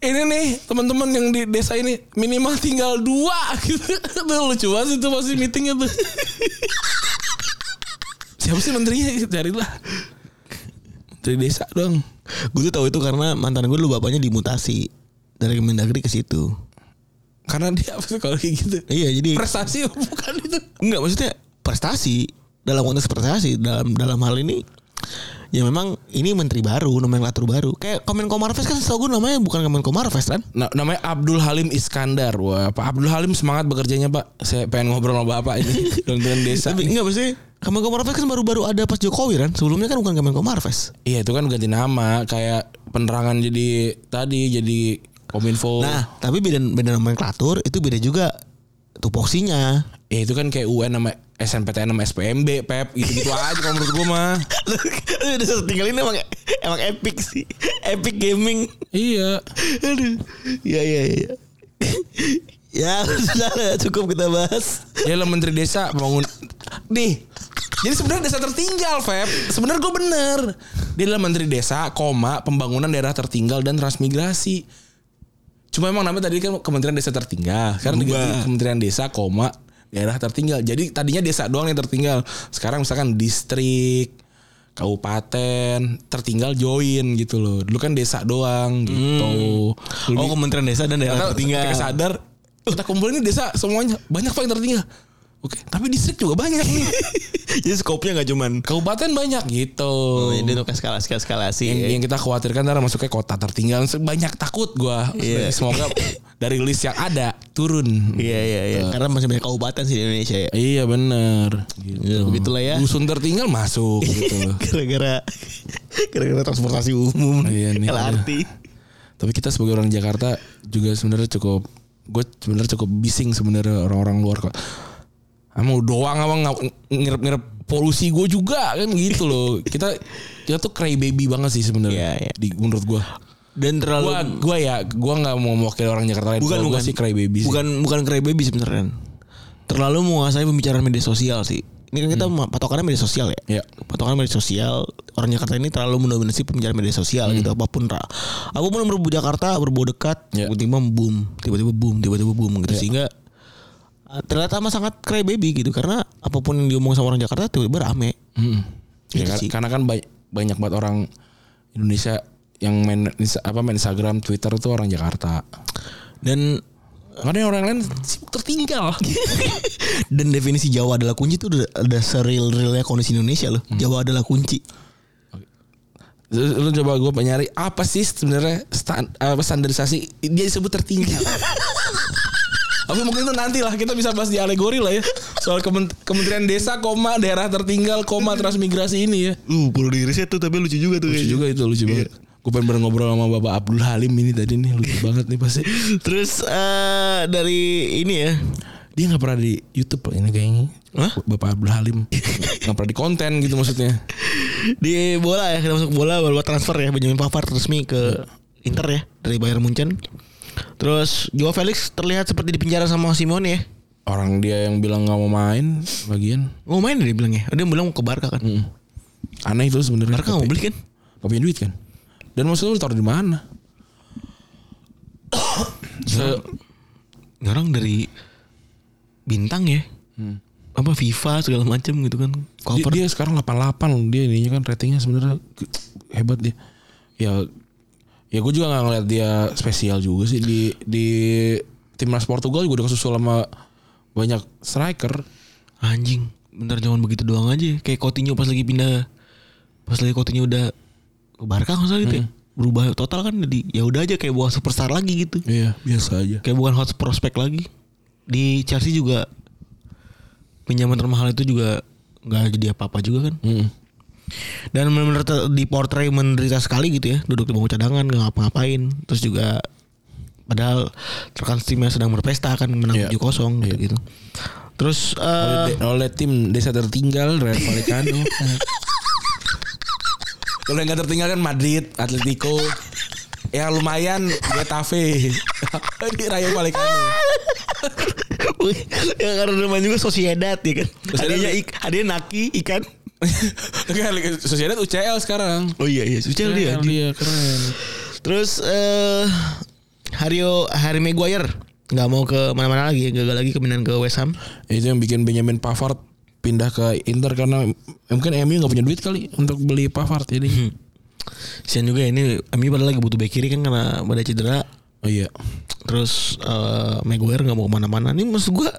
ini nih teman-teman yang di desa ini minimal tinggal dua gitu. Itu lucu banget itu pasti meetingnya tuh. Siapa sih menterinya? Carilah. Menteri desa doang. Gue tuh tahu itu karena mantan gue dulu bapaknya dimutasi dari Kemendagri ke situ. Karena dia apa sih kalau kayak gitu? Iya, jadi Prestasi bukan itu. enggak maksudnya prestasi dalam konteks prestasi dalam dalam hal ini ya memang ini menteri baru nomenklatur baru kayak Kemenko Marves kan setahu gue namanya bukan Kemenko Marves kan Nah, namanya Abdul Halim Iskandar. Wah, Pak Abdul Halim semangat bekerjanya, Pak. Saya pengen ngobrol sama Bapak ini (laughs) dengan desa. tapi enggak maksudnya Kemenko Marves kan baru-baru ada pas Jokowi kan sebelumnya kan bukan Kemenko Marves Iya, itu kan ganti nama kayak penerangan jadi tadi jadi Kominfo. nah tapi beda beda nomenklatur itu beda juga tupoksinya Ya itu kan kayak UN sama SNPTN sama SPMB, Pep, gitu-gitu aja kalau menurut gua mah. (laughs) Udah tinggal ini emang emang epic sih epic gaming Iya. aduh ya ya ya ya sudah cukup kita bahas Dia lah menteri desa bangun nih. Jadi sebenarnya desa tertinggal, Feb. Sebenarnya gue bener. Dia adalah menteri desa, koma pembangunan daerah tertinggal dan transmigrasi. Cuma emang namanya tadi kan Kementerian Desa Tertinggal. Sekarang diganti. Kementerian Desa, koma daerah tertinggal. Jadi tadinya desa doang yang tertinggal. Sekarang misalkan distrik, kabupaten, tertinggal join gitu loh. Dulu kan desa doang gitu. oh Kementerian Desa dan daerah tertinggal ketika sadar kita kumpulin ini desa semuanya banyak pak yang tertinggal oke tapi distrik juga banyak nih. (laughs) Jadi skopnya nggak cuman kabupaten banyak gitu. Oh, ini untuk eskalasi eskalasi yang, yang kita khawatirkan ntar masuknya kota tertinggal. Banyak takut gua. Iya. semoga dari list yang ada turun. Iya iya iya. Karena masih banyak kabupaten sih di Indonesia ya. iya bener. Gitu. Ya, begitulah ya. dusun tertinggal masuk (laughs) gitu. Gara-gara gara-gara transportasi umum, Iya nih, LRT. tapi kita sebagai orang Jakarta juga sebenarnya cukup gue sebenarnya cukup bising sebenarnya orang-orang luar kok Emang lu doang emang ngira-ngira polusi gue juga kan gitu loh. Kita kita tuh cry baby banget sih sebenarnya. Iya, iya. Di menurut gue. Dan terlalu Gua gua ya gua nggak mau mewakili orang Jakarta lain. bukan bukan sih cry baby sih. Bukan bukan cry baby sebenarnya. Terlalu menguasai pembicaraan media sosial sih. Ini kan kita patokannya media sosial ya. Iya. Patokan media sosial orang Jakarta ini terlalu mendominasi pembicaraan media sosial gitu apa pun ra. Apa pun yang berbau Jakarta berbau dekat Iya. tiba-tiba boom, tiba-tiba boom, tiba-tiba boom gitu sehingga uh, ternyata amat sangat cry baby gitu karena apa pun yang diomong sama orang Jakarta tiba-tiba rame. Mm. Ya, Gitu sih. karena kan banyak, banyak banget orang Indonesia yang main apa main Instagram, Twitter tuh orang Jakarta. Dan Karena orang lain tertinggal. (laughs) dan definisi Jawa adalah kunci itu udah ada seril-realnya kondisi Indonesia loh. Jawa adalah kunci. Lu coba gue nyari apa sih sebenarnya stan- apa standarisasi dia disebut tertinggal. (laughs) Tapi mungkin itu nanti lah kita bisa bahas di alegori lah ya soal kemen- Kementerian Desa, koma daerah tertinggal, koma transmigrasi ini ya. Uh, perlu di riset tuh tapi lucu juga tuh. Lucu juga itu lucu banget. Gue pengen bener ngobrol sama Bapak Abdul Halim ini tadi nih lucu (laughs) banget nih pasti. Terus eh dari ini ya. Dia nggak pernah di YouTube loh ini kayaknya. Hah? Bapak Abdul Halim nggak pernah di konten gitu maksudnya. (laughs) Di bola ya kita masuk bola baru transfer ya Benjamin Pavard resmi ke Inter ya dari Bayern Munchen. Terus Joao Felix terlihat seperti di penjara sama Simone ya. Orang dia yang bilang nggak mau main bagian. Mau main dia bilang ya. Dia bilang mau ke Barca kan. Mm. Aneh itu sebenarnya. Barca mau beli kan? Gak punya duit kan? Dan maksudnya lu taruh di mana? Se- orang dari bintang ya. Apa FIFA segala macam gitu kan. dia, Cover dia sekarang 88 loh. Dia ininya kan ratingnya sebenarnya hebat dia. Ya ya gue juga gak ngeliat dia spesial juga sih di di timnas Portugal juga udah kesusul sama banyak striker. anjing. Bentar jangan begitu doang aja. Kayak Coutinho pas lagi pindah pas lagi Coutinho udah ke Barca nggak salah gitu ya. Berubah total kan jadi ya udah aja kayak bukan superstar lagi gitu. Iya biasa aja. kayak bukan hot prospect lagi di Chelsea juga pinjaman termahal itu juga nggak jadi apa-apa juga kan Mm. Dan benar-benar di portray menderita sekali gitu ya duduk di bangku cadangan nggak ngapa-ngapain terus juga padahal rekan timnya sedang berpesta kan menang Iya. 7-0 gitu, gitu. terus Oleh, eh oleh tim desa tertinggal Real Vallecano. (laughs) Kalau yang gak tertinggal kan Madrid, Atletico. ya lumayan Getafe. (laughs) Ini Rayo Vallecano. (laughs) ya karena namanya juga Sociedad ya kan. Hadiahnya ya. ik, hadiahnya naki ikan. Kan Sociedad UCL sekarang. Oh iya iya, Sociedad dia. Dia keren. Terus eh Hario Harry Maguire nggak mau ke mana-mana lagi, gagal lagi kepindahan ke West Ham. Itu yang bikin Benjamin Pavard pindah ke Inter karena mungkin MU nggak punya duit kali untuk beli Pavard jadi. Sian juga ya, ini MU padahal lagi butuh back kiri kan karena pada cedera. Oh iya. Terus eh Maguire nggak mau ke mana-mana. Ini maksud gua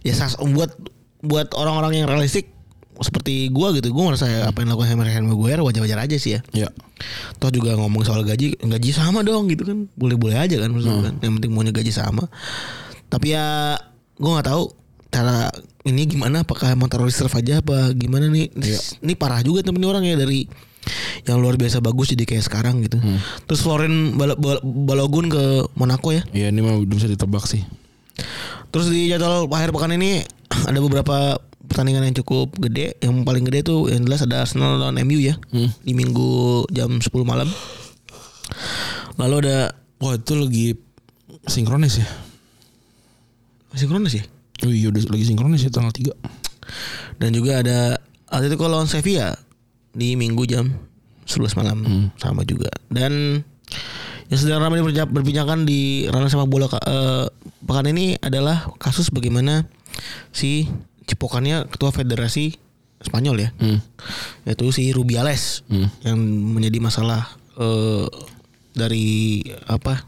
ya sas buat buat orang-orang yang realistik seperti gua gitu. Gua merasa ya, apa yang dilakukan Harry Maguire wajar-wajar aja sih ya. Ya. Toh juga ngomong soal gaji, gaji sama dong gitu kan. Boleh-boleh aja kan maksud gua kan. Yang penting maunya gaji sama. Tapi ya gua nggak tahu cara ini gimana apakah emang taruh reserve aja apa gimana nih. Ini parah juga temen orang ya dari yang luar biasa bagus jadi kayak sekarang gitu. Terus Floren Bal- Bal- Balogun ke Monaco ya. Iya ini mah belum bisa ditebak sih. Terus di jadwal akhir pekan ini (clears throat) ada beberapa pertandingan yang cukup gede. Yang paling gede tuh yang jelas ada Arsenal lawan MU ya. Di Minggu jam 10 malam. Lalu ada Wah itu lagi sinkronis ya. masih kronis ya? Oh iya udah lagi sinkronis ya tanggal 3. Dan juga ada Atletico lawan Sevilla di Minggu jam 11 malam sama juga. Dan yang sedang ramai berbincangkan di ranah sepak bola eh, pekan ini adalah kasus bagaimana si cipokannya ketua federasi Spanyol ya, Hmm. yaitu si Rubiales yang menjadi masalah eh, dari apa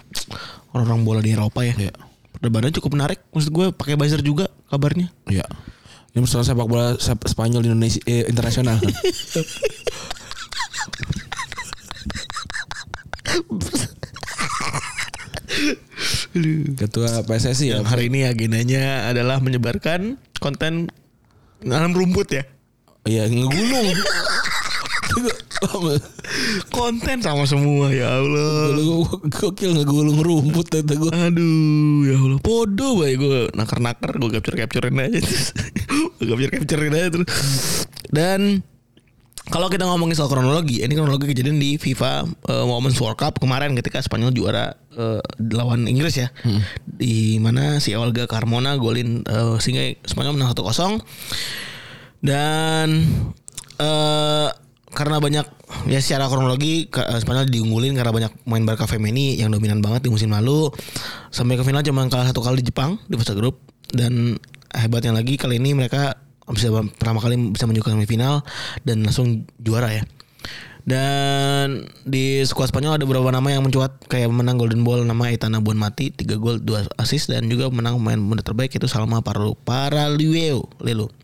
orang-orang bola di Eropa ya. Iya. Perdebatannya cukup menarik. Maksud gue pakai buzzer juga kabarnya. Iya. Ini masalah sepak bola sep- Spanyol di Indonesia eh, internasional. (laughs) Ketua PSSI ya. Hari ini agendanya adalah menyebarkan konten dalam rumput ya. Iya ngegulung. Konten sama semua ya Allah. Gokil ngegulung rumput kata gue. Aduh ya Allah Podo baik gue Nakar-nakar Gue capture-capturein aja (laughs) terus. Gue capture-capturein aja terus Dan kalau kita ngomongin soal kronologi, ini kronologi kejadian di FIFA eh, Women's World Cup kemarin ketika Spanyol juara eh, lawan Inggris ya, di mana si Olga Carmona golin eh, sehingga Spanyol menang 1-0 dan eh karena banyak ya secara kronologi Spanyol diunggulin karena banyak main Barca Femini yang dominan banget di musim lalu. Sampai ke final cuma kalah satu kali di Jepang di fase grup. Dan hebatnya lagi kali ini mereka bisa pertama kali bisa menunjukkan semifinal dan langsung juara ya. Dan di skuad Spanyol ada beberapa nama yang mencuat kayak menang Golden Ball nama Aitana Buonmati 3 gol 2 assist dan juga menang pemain muda terbaik itu Salma Parlu Paraliweo Lelo.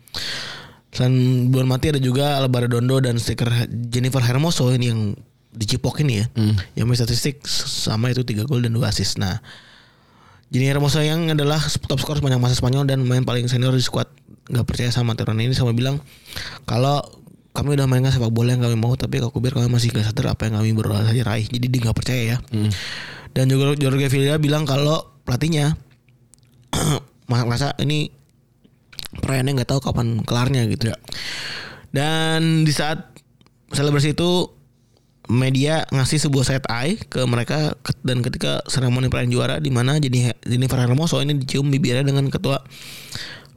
Selain Buonmati ada juga Alvaro Dondo dan stiker Jennifer Hermoso ini yang dicipok ini ya. Yang punya statistik sama itu 3 gol dan 2 assist. Nah, Jennifer Hermoso yang adalah top skor sepanjang masa Spanyol dan main paling senior di skuad nggak percaya sama aturan ini sama bilang kalau kami udah mainkan sepak bola yang kami mau tapi kalau kubir kami masih gak sadar apa yang kami baru saja raih. Jadi dia nggak percaya ya. Dan juga Jorge Vilda bilang kalau pelatihnya (clears throat) merasa ini perayaannya nggak tahu kapan kelarnya gitu. Dan di saat selebrasi itu media ngasih sebuah set eye ke mereka dan ketika seremoni perayaan juara di mana jadi Jennifer Hermoso ini dicium bibirnya dengan ketua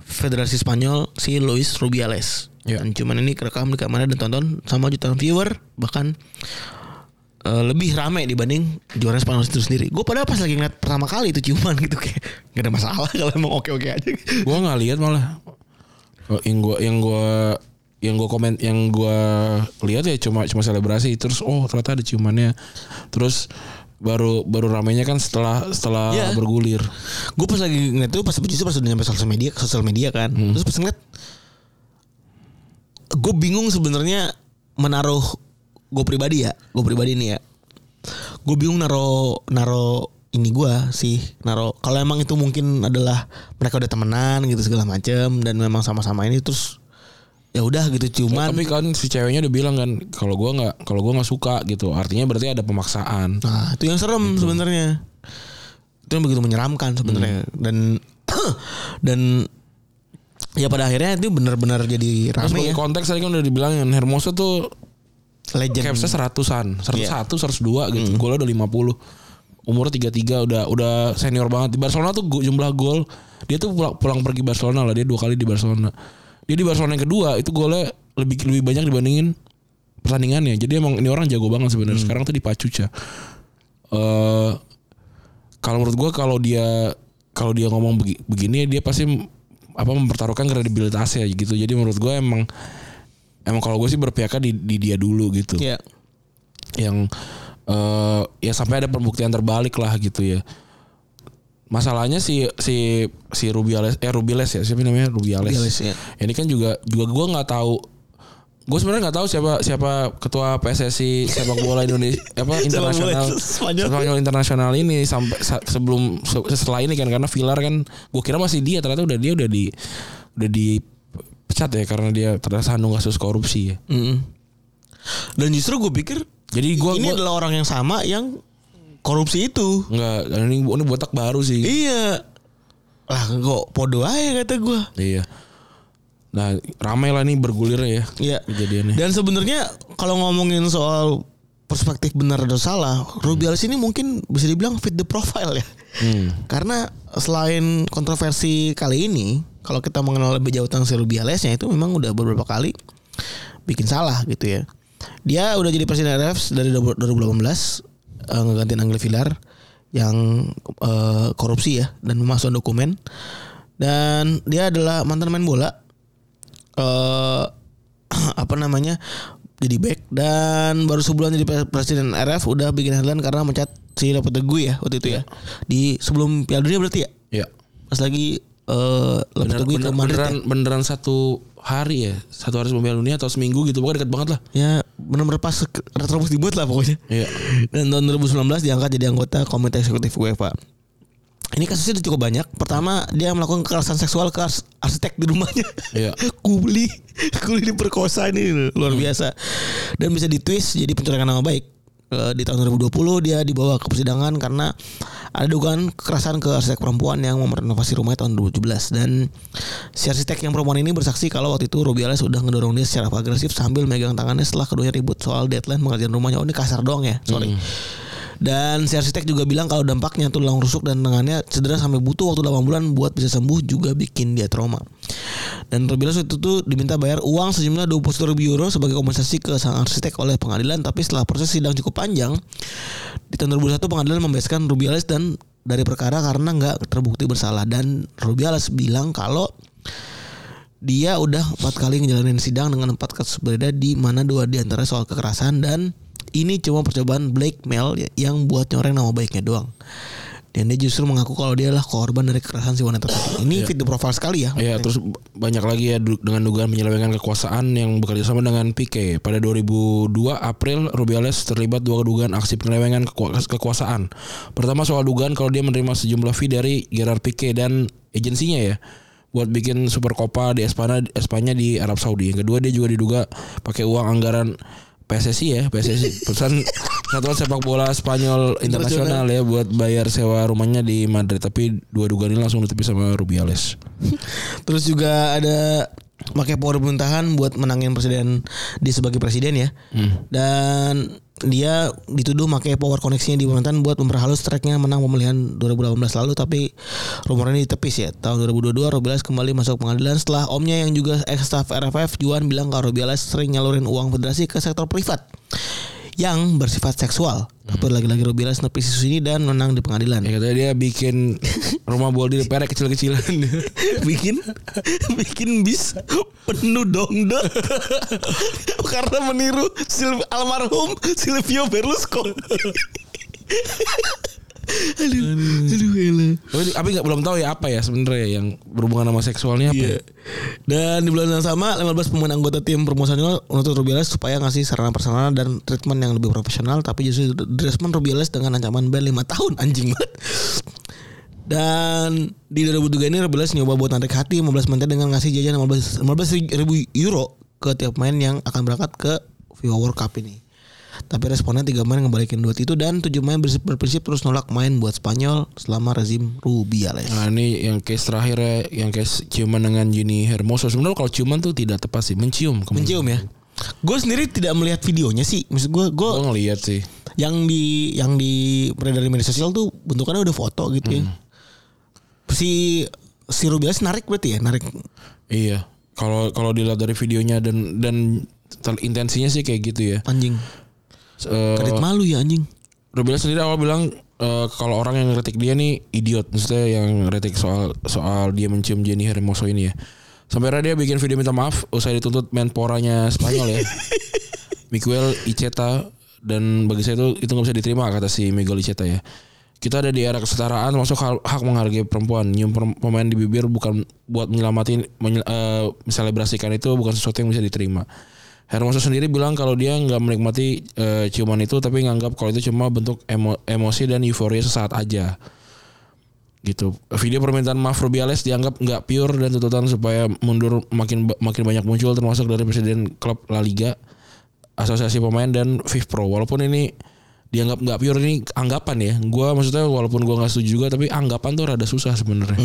Federasi Spanyol si Luis Rubiales. Ya. Dan cuman ini kerekam di kamera dan tonton sama jutaan viewer bahkan eh, lebih rame dibanding juara Spanyol itu sendiri. Gue padahal pas lagi ngeliat pertama kali itu ciuman (laughs) gitu kayak gak ada masalah (laughs) kalau emang oke-oke aja. Gua nggak lihat malah. Oh, Yang gua yang gua yang gua komen yang gua lihat ya cuma cuma selebrasi terus oh ternyata ada ciumannya. Terus baru baru ramenya kan setelah setelah Iya. bergulir. gue pas lagi ngeliat itu pas justru pas udah nyampe sosial media sosial media kan terus pas ngeliat gue bingung sebenarnya menaruh gue pribadi ya gue pribadi nih ya gue bingung naro naro ini gue sih naro kalau emang itu mungkin adalah mereka udah temenan gitu segala macem dan memang sama-sama ini terus ya udah gitu cuman Tapi kan si ceweknya udah bilang kan kalau gua nggak kalau gua nggak suka gitu. Artinya berarti ada pemaksaan. Nah, itu yang serem sebenarnya. Itu yang begitu menyeramkan sebenarnya dan (clears throat) dan ya pada akhirnya itu benar-benar jadi Terus rame ya. konteks tadi kan udah dibilangin Hermoso tuh Legend. capsnya seratusan, Iya. 101, 102 gitu. Golnya udah 50. Umurnya 33 udah udah senior banget. Di Barcelona tuh jumlah gol dia tuh pulang, pulang pergi Barcelona lah dia dua kali di Barcelona. Dia di Barcelona yang kedua itu golnya lebih lebih banyak dibandingin pertandingannya. Jadi emang ini orang jago banget sebenarnya. Sekarang tuh di Pachuca. Eh kalau menurut gua kalau dia kalau dia ngomong begi- begini dia pasti apa mempertaruhkan kredibilitasnya gitu. Jadi menurut gua emang emang kalau gue sih berpihaknya di, di dia dulu gitu Iya. yang eh ya sampai ada pembuktian terbalik lah gitu ya. Masalahnya si si si Rubiales eh Rubiales ya siapa namanya Rubiales. Rubiales, ya. Ini kan juga juga gua nggak tahu Gue sebenarnya nggak tahu siapa siapa ketua PSSI sepak bola Indonesia (laughs) apa internasional Spanyol. Internasional ini sampai sa- sebelum se- setelah ini kan karena Villar kan gue kira masih dia ternyata udah dia udah di udah dipecat ya karena dia tersandung kasus korupsi ya. Mm. Dan justru gue pikir Jadi gua ini gua adalah orang yang sama yang korupsi itu. Enggak, ini ini botak baru sih. Iya. Lah kok podo aja kata gue. Iya. Nah, ramai lah nih bergulir ya Iya. kejadiannya. Dan sebenarnya kalau ngomongin soal perspektif benar atau salah, Rubiales ini mungkin bisa dibilang fit the profile ya. Hmm. Karena selain kontroversi kali ini, kalau kita mengenal lebih jauh tentang si Rubialesnya itu memang udah beberapa kali bikin salah gitu ya. Dia udah jadi presiden RF dari 2018 eh, ngegantiin Angel Villar yang eh, korupsi ya dan memasukkan dokumen. Dan dia adalah mantan main bola eh (clears throat) apa namanya jadi back dan baru sebulan jadi pre- presiden RF udah bikin headline karena mencat si Lopetegui ya waktu itu ya di sebelum Piala Dunia berarti ya Ya. pas lagi eh Bener, bener- Madrid beneran ya. beneran satu hari ya, satu hari sebelum Piala Dunia atau seminggu gitu, pokoknya dekat banget lah. ya benar-benar pas retrobus dibuat lah pokoknya. Iya. dan tahun 2019 diangkat jadi anggota komite eksekutif UEFA. Ini kasusnya udah cukup banyak. Pertama dia melakukan kekerasan seksual ke ars- arsitek di rumahnya. Iya. (laughs) kuli kuli diperkosa ini luar biasa. Dan bisa ditwist jadi pencurian nama baik di tahun 2020 dia dibawa ke persidangan karena ada dugaan kekerasan ke arsitek perempuan yang merenovasi rumahnya tahun 2017 dan si arsitek yang perempuan ini bersaksi kalau waktu itu Rubiales sudah ngedorong dia secara agresif sambil megang tangannya setelah keduanya ribut soal deadline pengerjaan rumahnya. Oh ini kasar doang ya sorry dan si arsitek juga bilang kalau dampaknya tulang rusuk dan tangannya cedera sampai butuh waktu 8 bulan buat bisa sembuh juga bikin dia trauma. Dan waktu itu diminta bayar uang sejumlah 21 ribu euro sebagai kompensasi ke sang arsitek oleh pengadilan. Tapi setelah proses sidang cukup panjang, di tahun 2001 pengadilan membebaskan Rubiales dan dari perkara karena nggak terbukti bersalah. Dan Rubiales bilang kalau dia udah empat kali ngejalanin sidang dengan empat kasus berbeda di mana dua di antara soal kekerasan dan ini cuma percobaan blackmail ya- yang buat nyoreng nama baiknya doang. Dan dia justru mengaku kalau dia adalah korban dari kekerasan si wanita tadi. Ini fit the profile sekali ya. Iya, terus banyak lagi ya dengan dugaan penyelewengan kekuasaan yang bekerja sama dengan Pique. Pada 2002 April, Rubiales terlibat dua dugaan aksi penyelewengan keku- kekuasaan. Pertama soal dugaan kalau dia menerima sejumlah fee dari Gerard Pique dan agensinya ya buat bikin Super Copa di Espanya Espanya di Arab Saudi. Yang kedua dia juga diduga pakai uang anggaran PSSI ya, PSSI (laughs) perusahaan Persatuan Sepak Bola Spanyol Internasional ya buat bayar sewa rumahnya di Madrid. Tapi dua dugaan ini langsung ditutupi sama Rubiales. (laughs) Terus juga ada pakai power pemerintahan buat menangin presiden dia sebagai presiden ya. Dan dia dituduh pakai power koneksinya di pemerintahan buat memperhalus tracknya menang pemilihan 2018 lalu tapi rumor ini ditepis ya. Tahun 2022 Rubiales kembali masuk pengadilan setelah omnya yang juga ex staff RFF Juan bilang kalau Rubiales sering nyalurin uang federasi ke sektor privat yang bersifat seksual. Tapi lagi-lagi Rubiales nepis isu ini dan menang di pengadilan. Ya katanya dia bikin (laughs) rumah bola di perek kecil-kecilan. (laughs) bikin bikin bis penuh dongdok (laughs) karena meniru Sil almarhum Silvio Berlusconi. Aduh, aduh, elah. Tapi, tapi nggak belum tahu ya apa ya sebenarnya yang berhubungan sama seksualnya apa. Iya. ya? Dan di bulan yang sama 15 pemain anggota tim promosional menuntut Rubiales supaya ngasih sarana personal dan treatment yang lebih profesional tapi justru direspon Rubiales dengan ancaman ban 5 tahun anjing banget. Dan di 2003 ini Rubiales nyoba buat narik hati 15 mantan dengan ngasih jajan 15, 15 ribu euro ke tiap pemain yang akan berangkat ke FIFA World Cup ini. Tapi responnya tiga main ngebalikin duit itu dan tujuh main berprinsip, terus nolak main buat Spanyol selama rezim Rubiales. Nah ini yang case terakhir ya, yang case ciuman dengan Jenny Hermoso. Sebenarnya kalau ciuman tuh tidak tepat sih, mencium. kemudian. Mencium ya. Gue sendiri tidak melihat videonya sih. Maksud gue, gue ngeliat sih. yang di yang di beredar di media sosial tuh bentukannya udah foto gitu ya. Si si Rubiales narik berarti ya, narik. Iya. Kalau kalau dilihat dari videonya dan dan intensinya sih kayak gitu ya. Anjing. Eh, Kredit malu ya anjing. Rubiales sendiri awal bilang eh, kalau orang yang ngeritik dia nih idiot, maksudnya yang ngeritik soal soal dia mencium Jenny Hermoso ini ya. Sampai dia bikin video minta maaf usai dituntut menporanya Spanyol ya. (laughs) Miguel Iceta dan bagi saya itu itu nggak bisa diterima kata si Miguel Iceta ya. Kita ada di era kesetaraan masuk hak, hak menghargai perempuan. Nyium pemain di bibir bukan buat menyelamatin menye, eh, menselebrasikan itu bukan sesuatu yang bisa diterima. Hermoso sendiri bilang kalau dia nggak menikmati eh, ciuman itu tapi nganggap kalau itu cuma bentuk emo- emosi dan euforia sesaat aja. Gitu. Video permintaan maaf Rubiales dianggap nggak pure dan tuntutan supaya mundur makin makin banyak muncul termasuk dari presiden klub La Liga, asosiasi pemain dan FIFPro. Walaupun ini dianggap nggak pure ini anggapan ya. Gua maksudnya walaupun gua nggak setuju juga tapi anggapan tuh rada susah sebenarnya.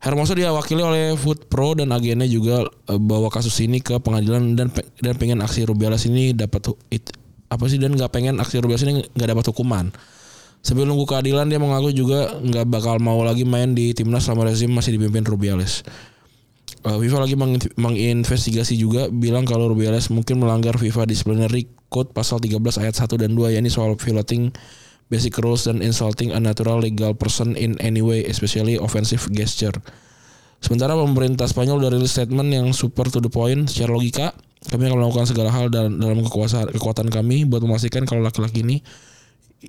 Hermoso diwakili oleh Food Pro dan agennya juga eh, bawa kasus ini ke pengadilan dan dan pengen aksi Rubiales ini dapat it- apa sih dan nggak pengen aksi Rubiales ini nggak dapat hukuman. Sebelum nunggu keadilan dia mengaku juga nggak bakal mau lagi main di timnas selama rezim masih dipimpin Rubiales. Eh, FIFA lagi meng- menginvestigasi juga bilang kalau Rubiales mungkin melanggar FIFA Disciplinary Code pasal 13 ayat 1 dan 2 yakni soal violating basic rules dan insulting a natural legal person in any way especially offensive gesture. Sementara pemerintah Spanyol dari rilis statement yang super to the point secara logika kami akan melakukan segala hal dalam, dalam kekuasaan kekuatan kami buat memastikan kalau laki-laki ini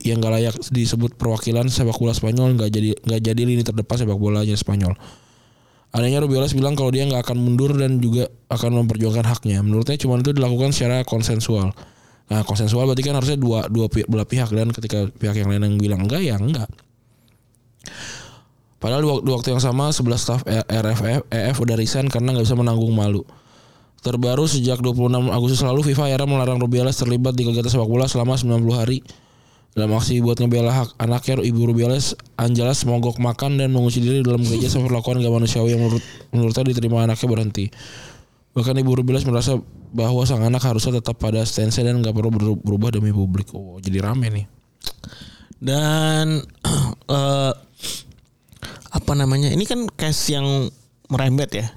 yang gak layak disebut perwakilan sepak bola Spanyol nggak jadi nggak jadi lini terdepan sepak bolanya Spanyol. Adanya Rubiales bilang kalau dia nggak akan mundur dan juga akan memperjuangkan haknya. Menurutnya cuma itu dilakukan secara konsensual. Nah konsensual berarti kan harusnya dua dua belah pihak dan ketika pihak yang lain yang bilang enggak ya enggak. Padahal di wak- di waktu yang sama 11 staf E- RFF EF udah resign karena nggak bisa menanggung malu. Terbaru sejak 26 Agustus lalu FIFA akhirnya melarang Rubiales terlibat di kegiatan sepak bola selama 90 hari. Dalam aksi buat ngebela hak anaknya Ibu Rubiales, Angelas mogok makan dan mengunci diri dalam gereja sampai melakukan gak manusiawi yang menurut menurutnya diterima anaknya berhenti. Bahkan Ibu Rubiales merasa bahwa sang anak harusnya tetap pada stance dan nggak perlu beru- berubah demi publik. Oh, jadi rame nih. Dan (clears throat) eh apa namanya? Ini kan case yang merembet ya.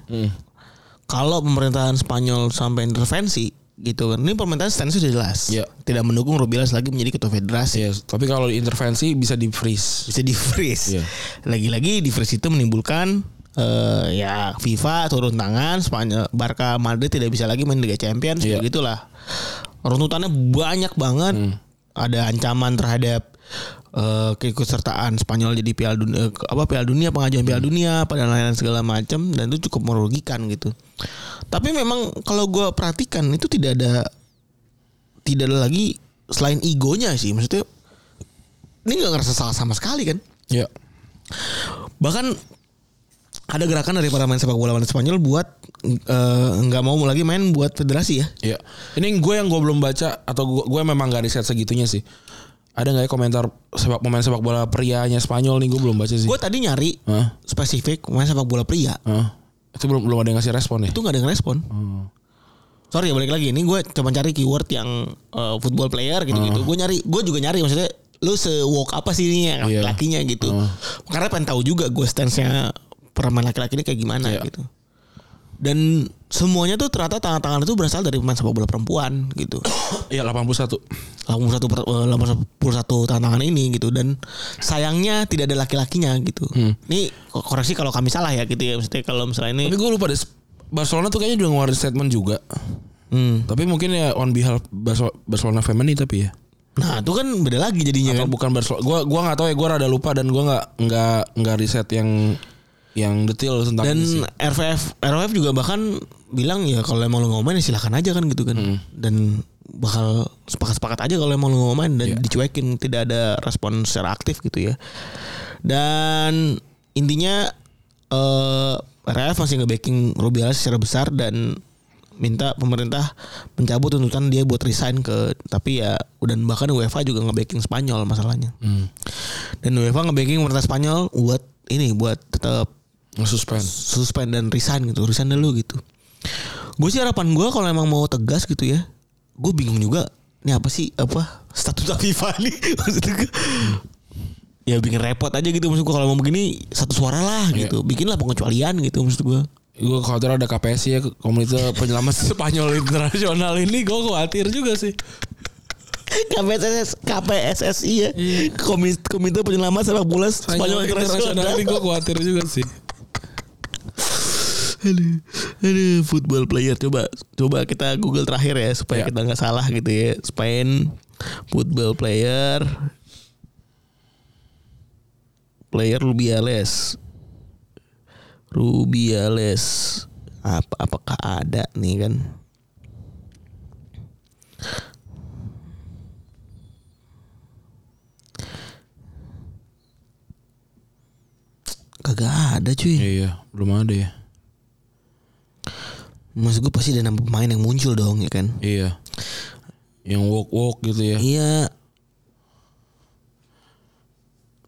Kalau pemerintahan Spanyol sampai intervensi gitu kan. Ini pemerintahan stance sudah jelas. Iya. Tidak mendukung Rubiales lagi menjadi ketua federasi. Yes, tapi kalau intervensi bisa di freeze. Bisa di freeze. Iya. Lagi-lagi di freeze itu menimbulkan eh ya FIFA turun tangan Spanyol Barca Madrid tidak bisa lagi main Liga Champions Iya. begitulah. Runtutannya banyak banget. Ada ancaman terhadap eh keikutsertaan Spanyol jadi Piala Dunia eh, apa Piala Dunia pengajuan Piala Dunia pada lain segala macam dan itu cukup merugikan gitu. Tapi memang kalau gue perhatikan itu tidak ada tidak ada lagi selain egonya sih maksudnya ini nggak ngerasa salah sama sekali kan Ya. bahkan ada gerakan dari para main sepak bola wanita Spanyol buat eh, nggak mau lagi main buat federasi ya Ya. Ini gue yang gue belum baca atau gue, gue memang gak riset segitunya sih. Ada nggak ya komentar sepak pemain sepak bola prianya Spanyol nih gue belum baca sih. gue tadi nyari Hah? spesifik main sepak bola pria Hah? Itu belum belum ada yang ngasih respon ya? itu nggak ada yang respon sorry ya balik lagi ini gue coba cari keyword yang eh, football player gitu gitu gue nyari gue juga nyari maksudnya lu se woke apa sih ini yang Iya. lakinya gitu karena pengen tahu juga gue stance nya pemain laki-laki ini kayak gimana Iya. gitu dan semuanya tuh ternyata tangan-tangan itu berasal dari pemain sepak bola perempuan gitu (coughs) Iya 81. 81 per- eh, 81 tantangan ini gitu dan sayangnya tidak ada laki-lakinya gitu. Ini ko- koreksi kalau kami salah ya gitu ya maksudnya kalau misalnya ini Tapi gue lupa deh. Barcelona tuh kayaknya udah ngeluarin statement juga. Hmm. Tapi mungkin ya on behalf Barcelona, Family tapi ya. Nah, itu kan beda lagi jadinya Atau kan. bukan Barcelona. Gua gua nggak tahu ya. Gua rada lupa dan gua nggak nggak nggak riset yang yang detail tentang Dan ini sih. RVF RVF juga bahkan bilang ya kalau emang lu ngomongin ya silakan aja kan gitu kan. Dan bakal sepakat-sepakat aja kalau emang lu ngomongin dan dicuekin tidak ada respon secara aktif gitu ya. Dan intinya eh RVF masih nge-backing Rubiales secara besar dan minta pemerintah mencabut tuntutan dia buat resign ke tapi ya dan bahkan UEFA juga nge-backing Spanyol masalahnya. Dan UEFA nge-backing pemerintah Spanyol buat ini buat tetap Nge-suspend. suspend dan resign gitu resign dulu gitu Gue sih harapan gue kalau emang mau tegas gitu ya. Gue bingung juga. Ini apa sih apa statuta FIFA (laughs) nih maksud gue. Ya bikin repot aja gitu maksud gue kalau mau begini satu suara lah gitu. Bikinlah pengecualian gitu maksud gue. Gue khawatir ada KPSI ya Komite Penyelamat (laughs) Spanyol Internasional ini Gue khawatir juga sih KPSS KPSSI ya. Komite, Komite Penyelamat Sepak Bola Spanyol Internasional. ini gue khawatir juga sih Aduh, aduh, football player coba coba kita Google terakhir ya supaya Ya. kita nggak salah gitu ya. Spain football player player Rubiales. Rubiales. Apa apakah ada nih kan? Kagak ada cuy. Iya belum ada ya Maksud gue pasti ada nama pemain yang muncul dong ya kan? Iya Yang walk-walk gitu ya Iya.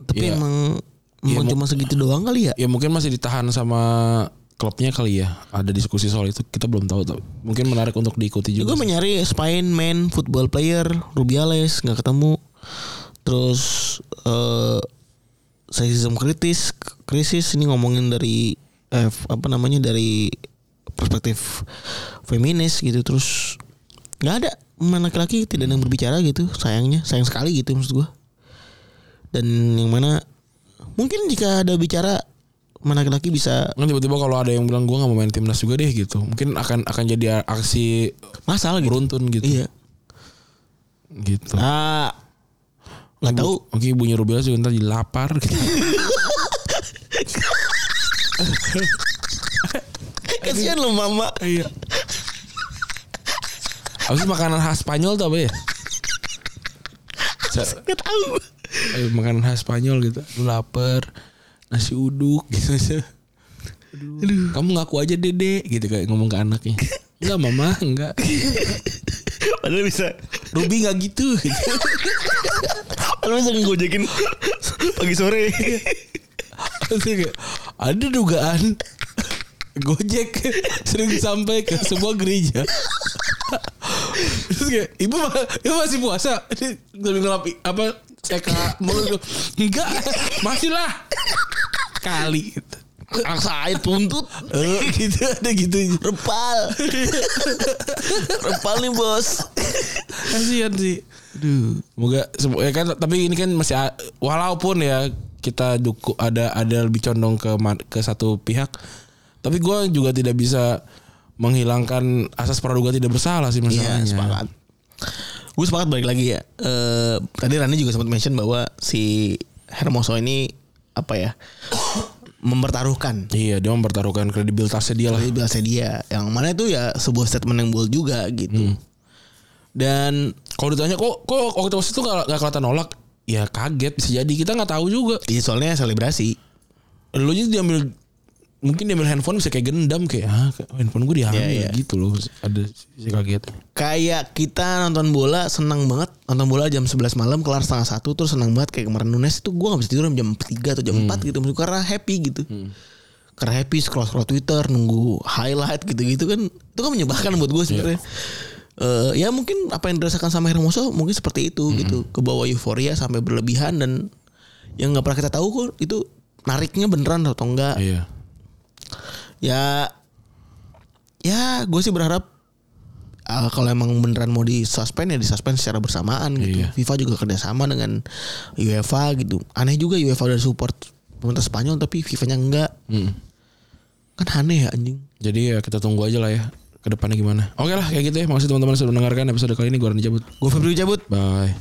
Tapi Iya. emang Iya, emang cuma segitu doang kali ya? Ya mungkin masih ditahan sama klubnya kali ya Ada diskusi soal itu Kita belum tahu tapi Mungkin menarik untuk diikuti Gue juga sih. mencari Spain man football player Rubiales nggak ketemu. Terus eh season kritis krisis ini ngomongin dari eh, apa namanya dari perspektif feminis gitu terus nggak ada pemain laki-laki tidak ada yang berbicara gitu sayangnya sayang sekali gitu maksud gue dan yang mana mungkin jika ada bicara pemain laki-laki bisa Kan tiba-tiba kalau ada yang bilang gue gak mau main timnas juga deh gitu Mungkin akan akan jadi aksi masalah gitu. beruntun gitu. Iya. Gitu. Ah nggak tahu. Oke ibunya Rubiales juga ntar jadi lapar gitu. (laughs) kasihan lo mama Iya Apa sih makanan khas Spanyol tuh apa ya? Nggak tahu eh, makanan khas Spanyol gitu. Lu lapar, nasi uduk gitu. Aduh. Kamu ngaku aja dede gitu kayak ngomong ke anaknya. Enggak mama, enggak. padahal bisa Ruby enggak gitu. gitu. padahal bisa ngegojekin pagi sore kayak, ada dugaan Gojek sering sampai ke sebuah gereja. Terus kayak ibu ibu masih puasa. Ini Sambil ngelap apa seka mulut. Enggak, masih lah. Kali gitu. saya tuntut Eh, gitu ada gitu. repal repal nih bos Kasihan sih. Aduh. Semoga semo- ya kan tapi ini kan masih walaupun ya kita duku ada ada lebih condong ke ke satu pihak tapi gue juga tidak bisa menghilangkan asas praduga tidak bersalah sih masalahnya. Iya sepakat. Gue sepakat balik lagi ya. Eh Tadi Rani juga sempat mention bahwa Si Hermoso ini Apa ya (coughs) Mempertaruhkan. Iya, dia mempertaruhkan kredibilitasnya dia lah. Kredibilitasnya dia. Yang mana itu ya Sebuah statement yang bold juga gitu. Dan Kalau ditanya kok kok waktu itu gak, gak kelihatan nolak, ya kaget bisa jadi. Kita nggak tahu juga. ya soalnya selebrasi. Lu aja diambil mungkin diambil handphone bisa kayak gendam kayak ah handphone gue diambil. Iya, iya. gitu loh ada si kaget. Kayak kita nonton bola Senang banget. Nonton bola jam 11 malam Kelar setengah satu Terus senang banget. Kayak kemarin Nunes itu Gue gak bisa tidur jam 3 atau jam 4 gitu. Maksudnya Karena happy gitu. Karena happy scroll-scroll Twitter Nunggu highlight gitu-gitu kan. Itu kan menyebalkan buat gue sebenarnya. Eh, ya mungkin apa yang dirasakan sama Hermoso mungkin seperti itu gitu. Ke bawah euforia sampai berlebihan dan yang nggak pernah kita tahu kok itu nariknya beneran atau enggak. Iya ya ya gue sih berharap ah, kalau emang beneran mau disuspend ya disuspend secara bersamaan gitu. Iya. FIFA juga kerjasama dengan UEFA gitu. Aneh juga UEFA udah support pemerintah Spanyol tapi FIFA-nya enggak. Mm. Kan aneh ya anjing. jadi ya kita tunggu aja lah ya ke depannya gimana oke lah kayak gitu ya makasih teman-teman sudah mendengarkan episode kali ini gue Rani cabut Gue Febri cabut. bye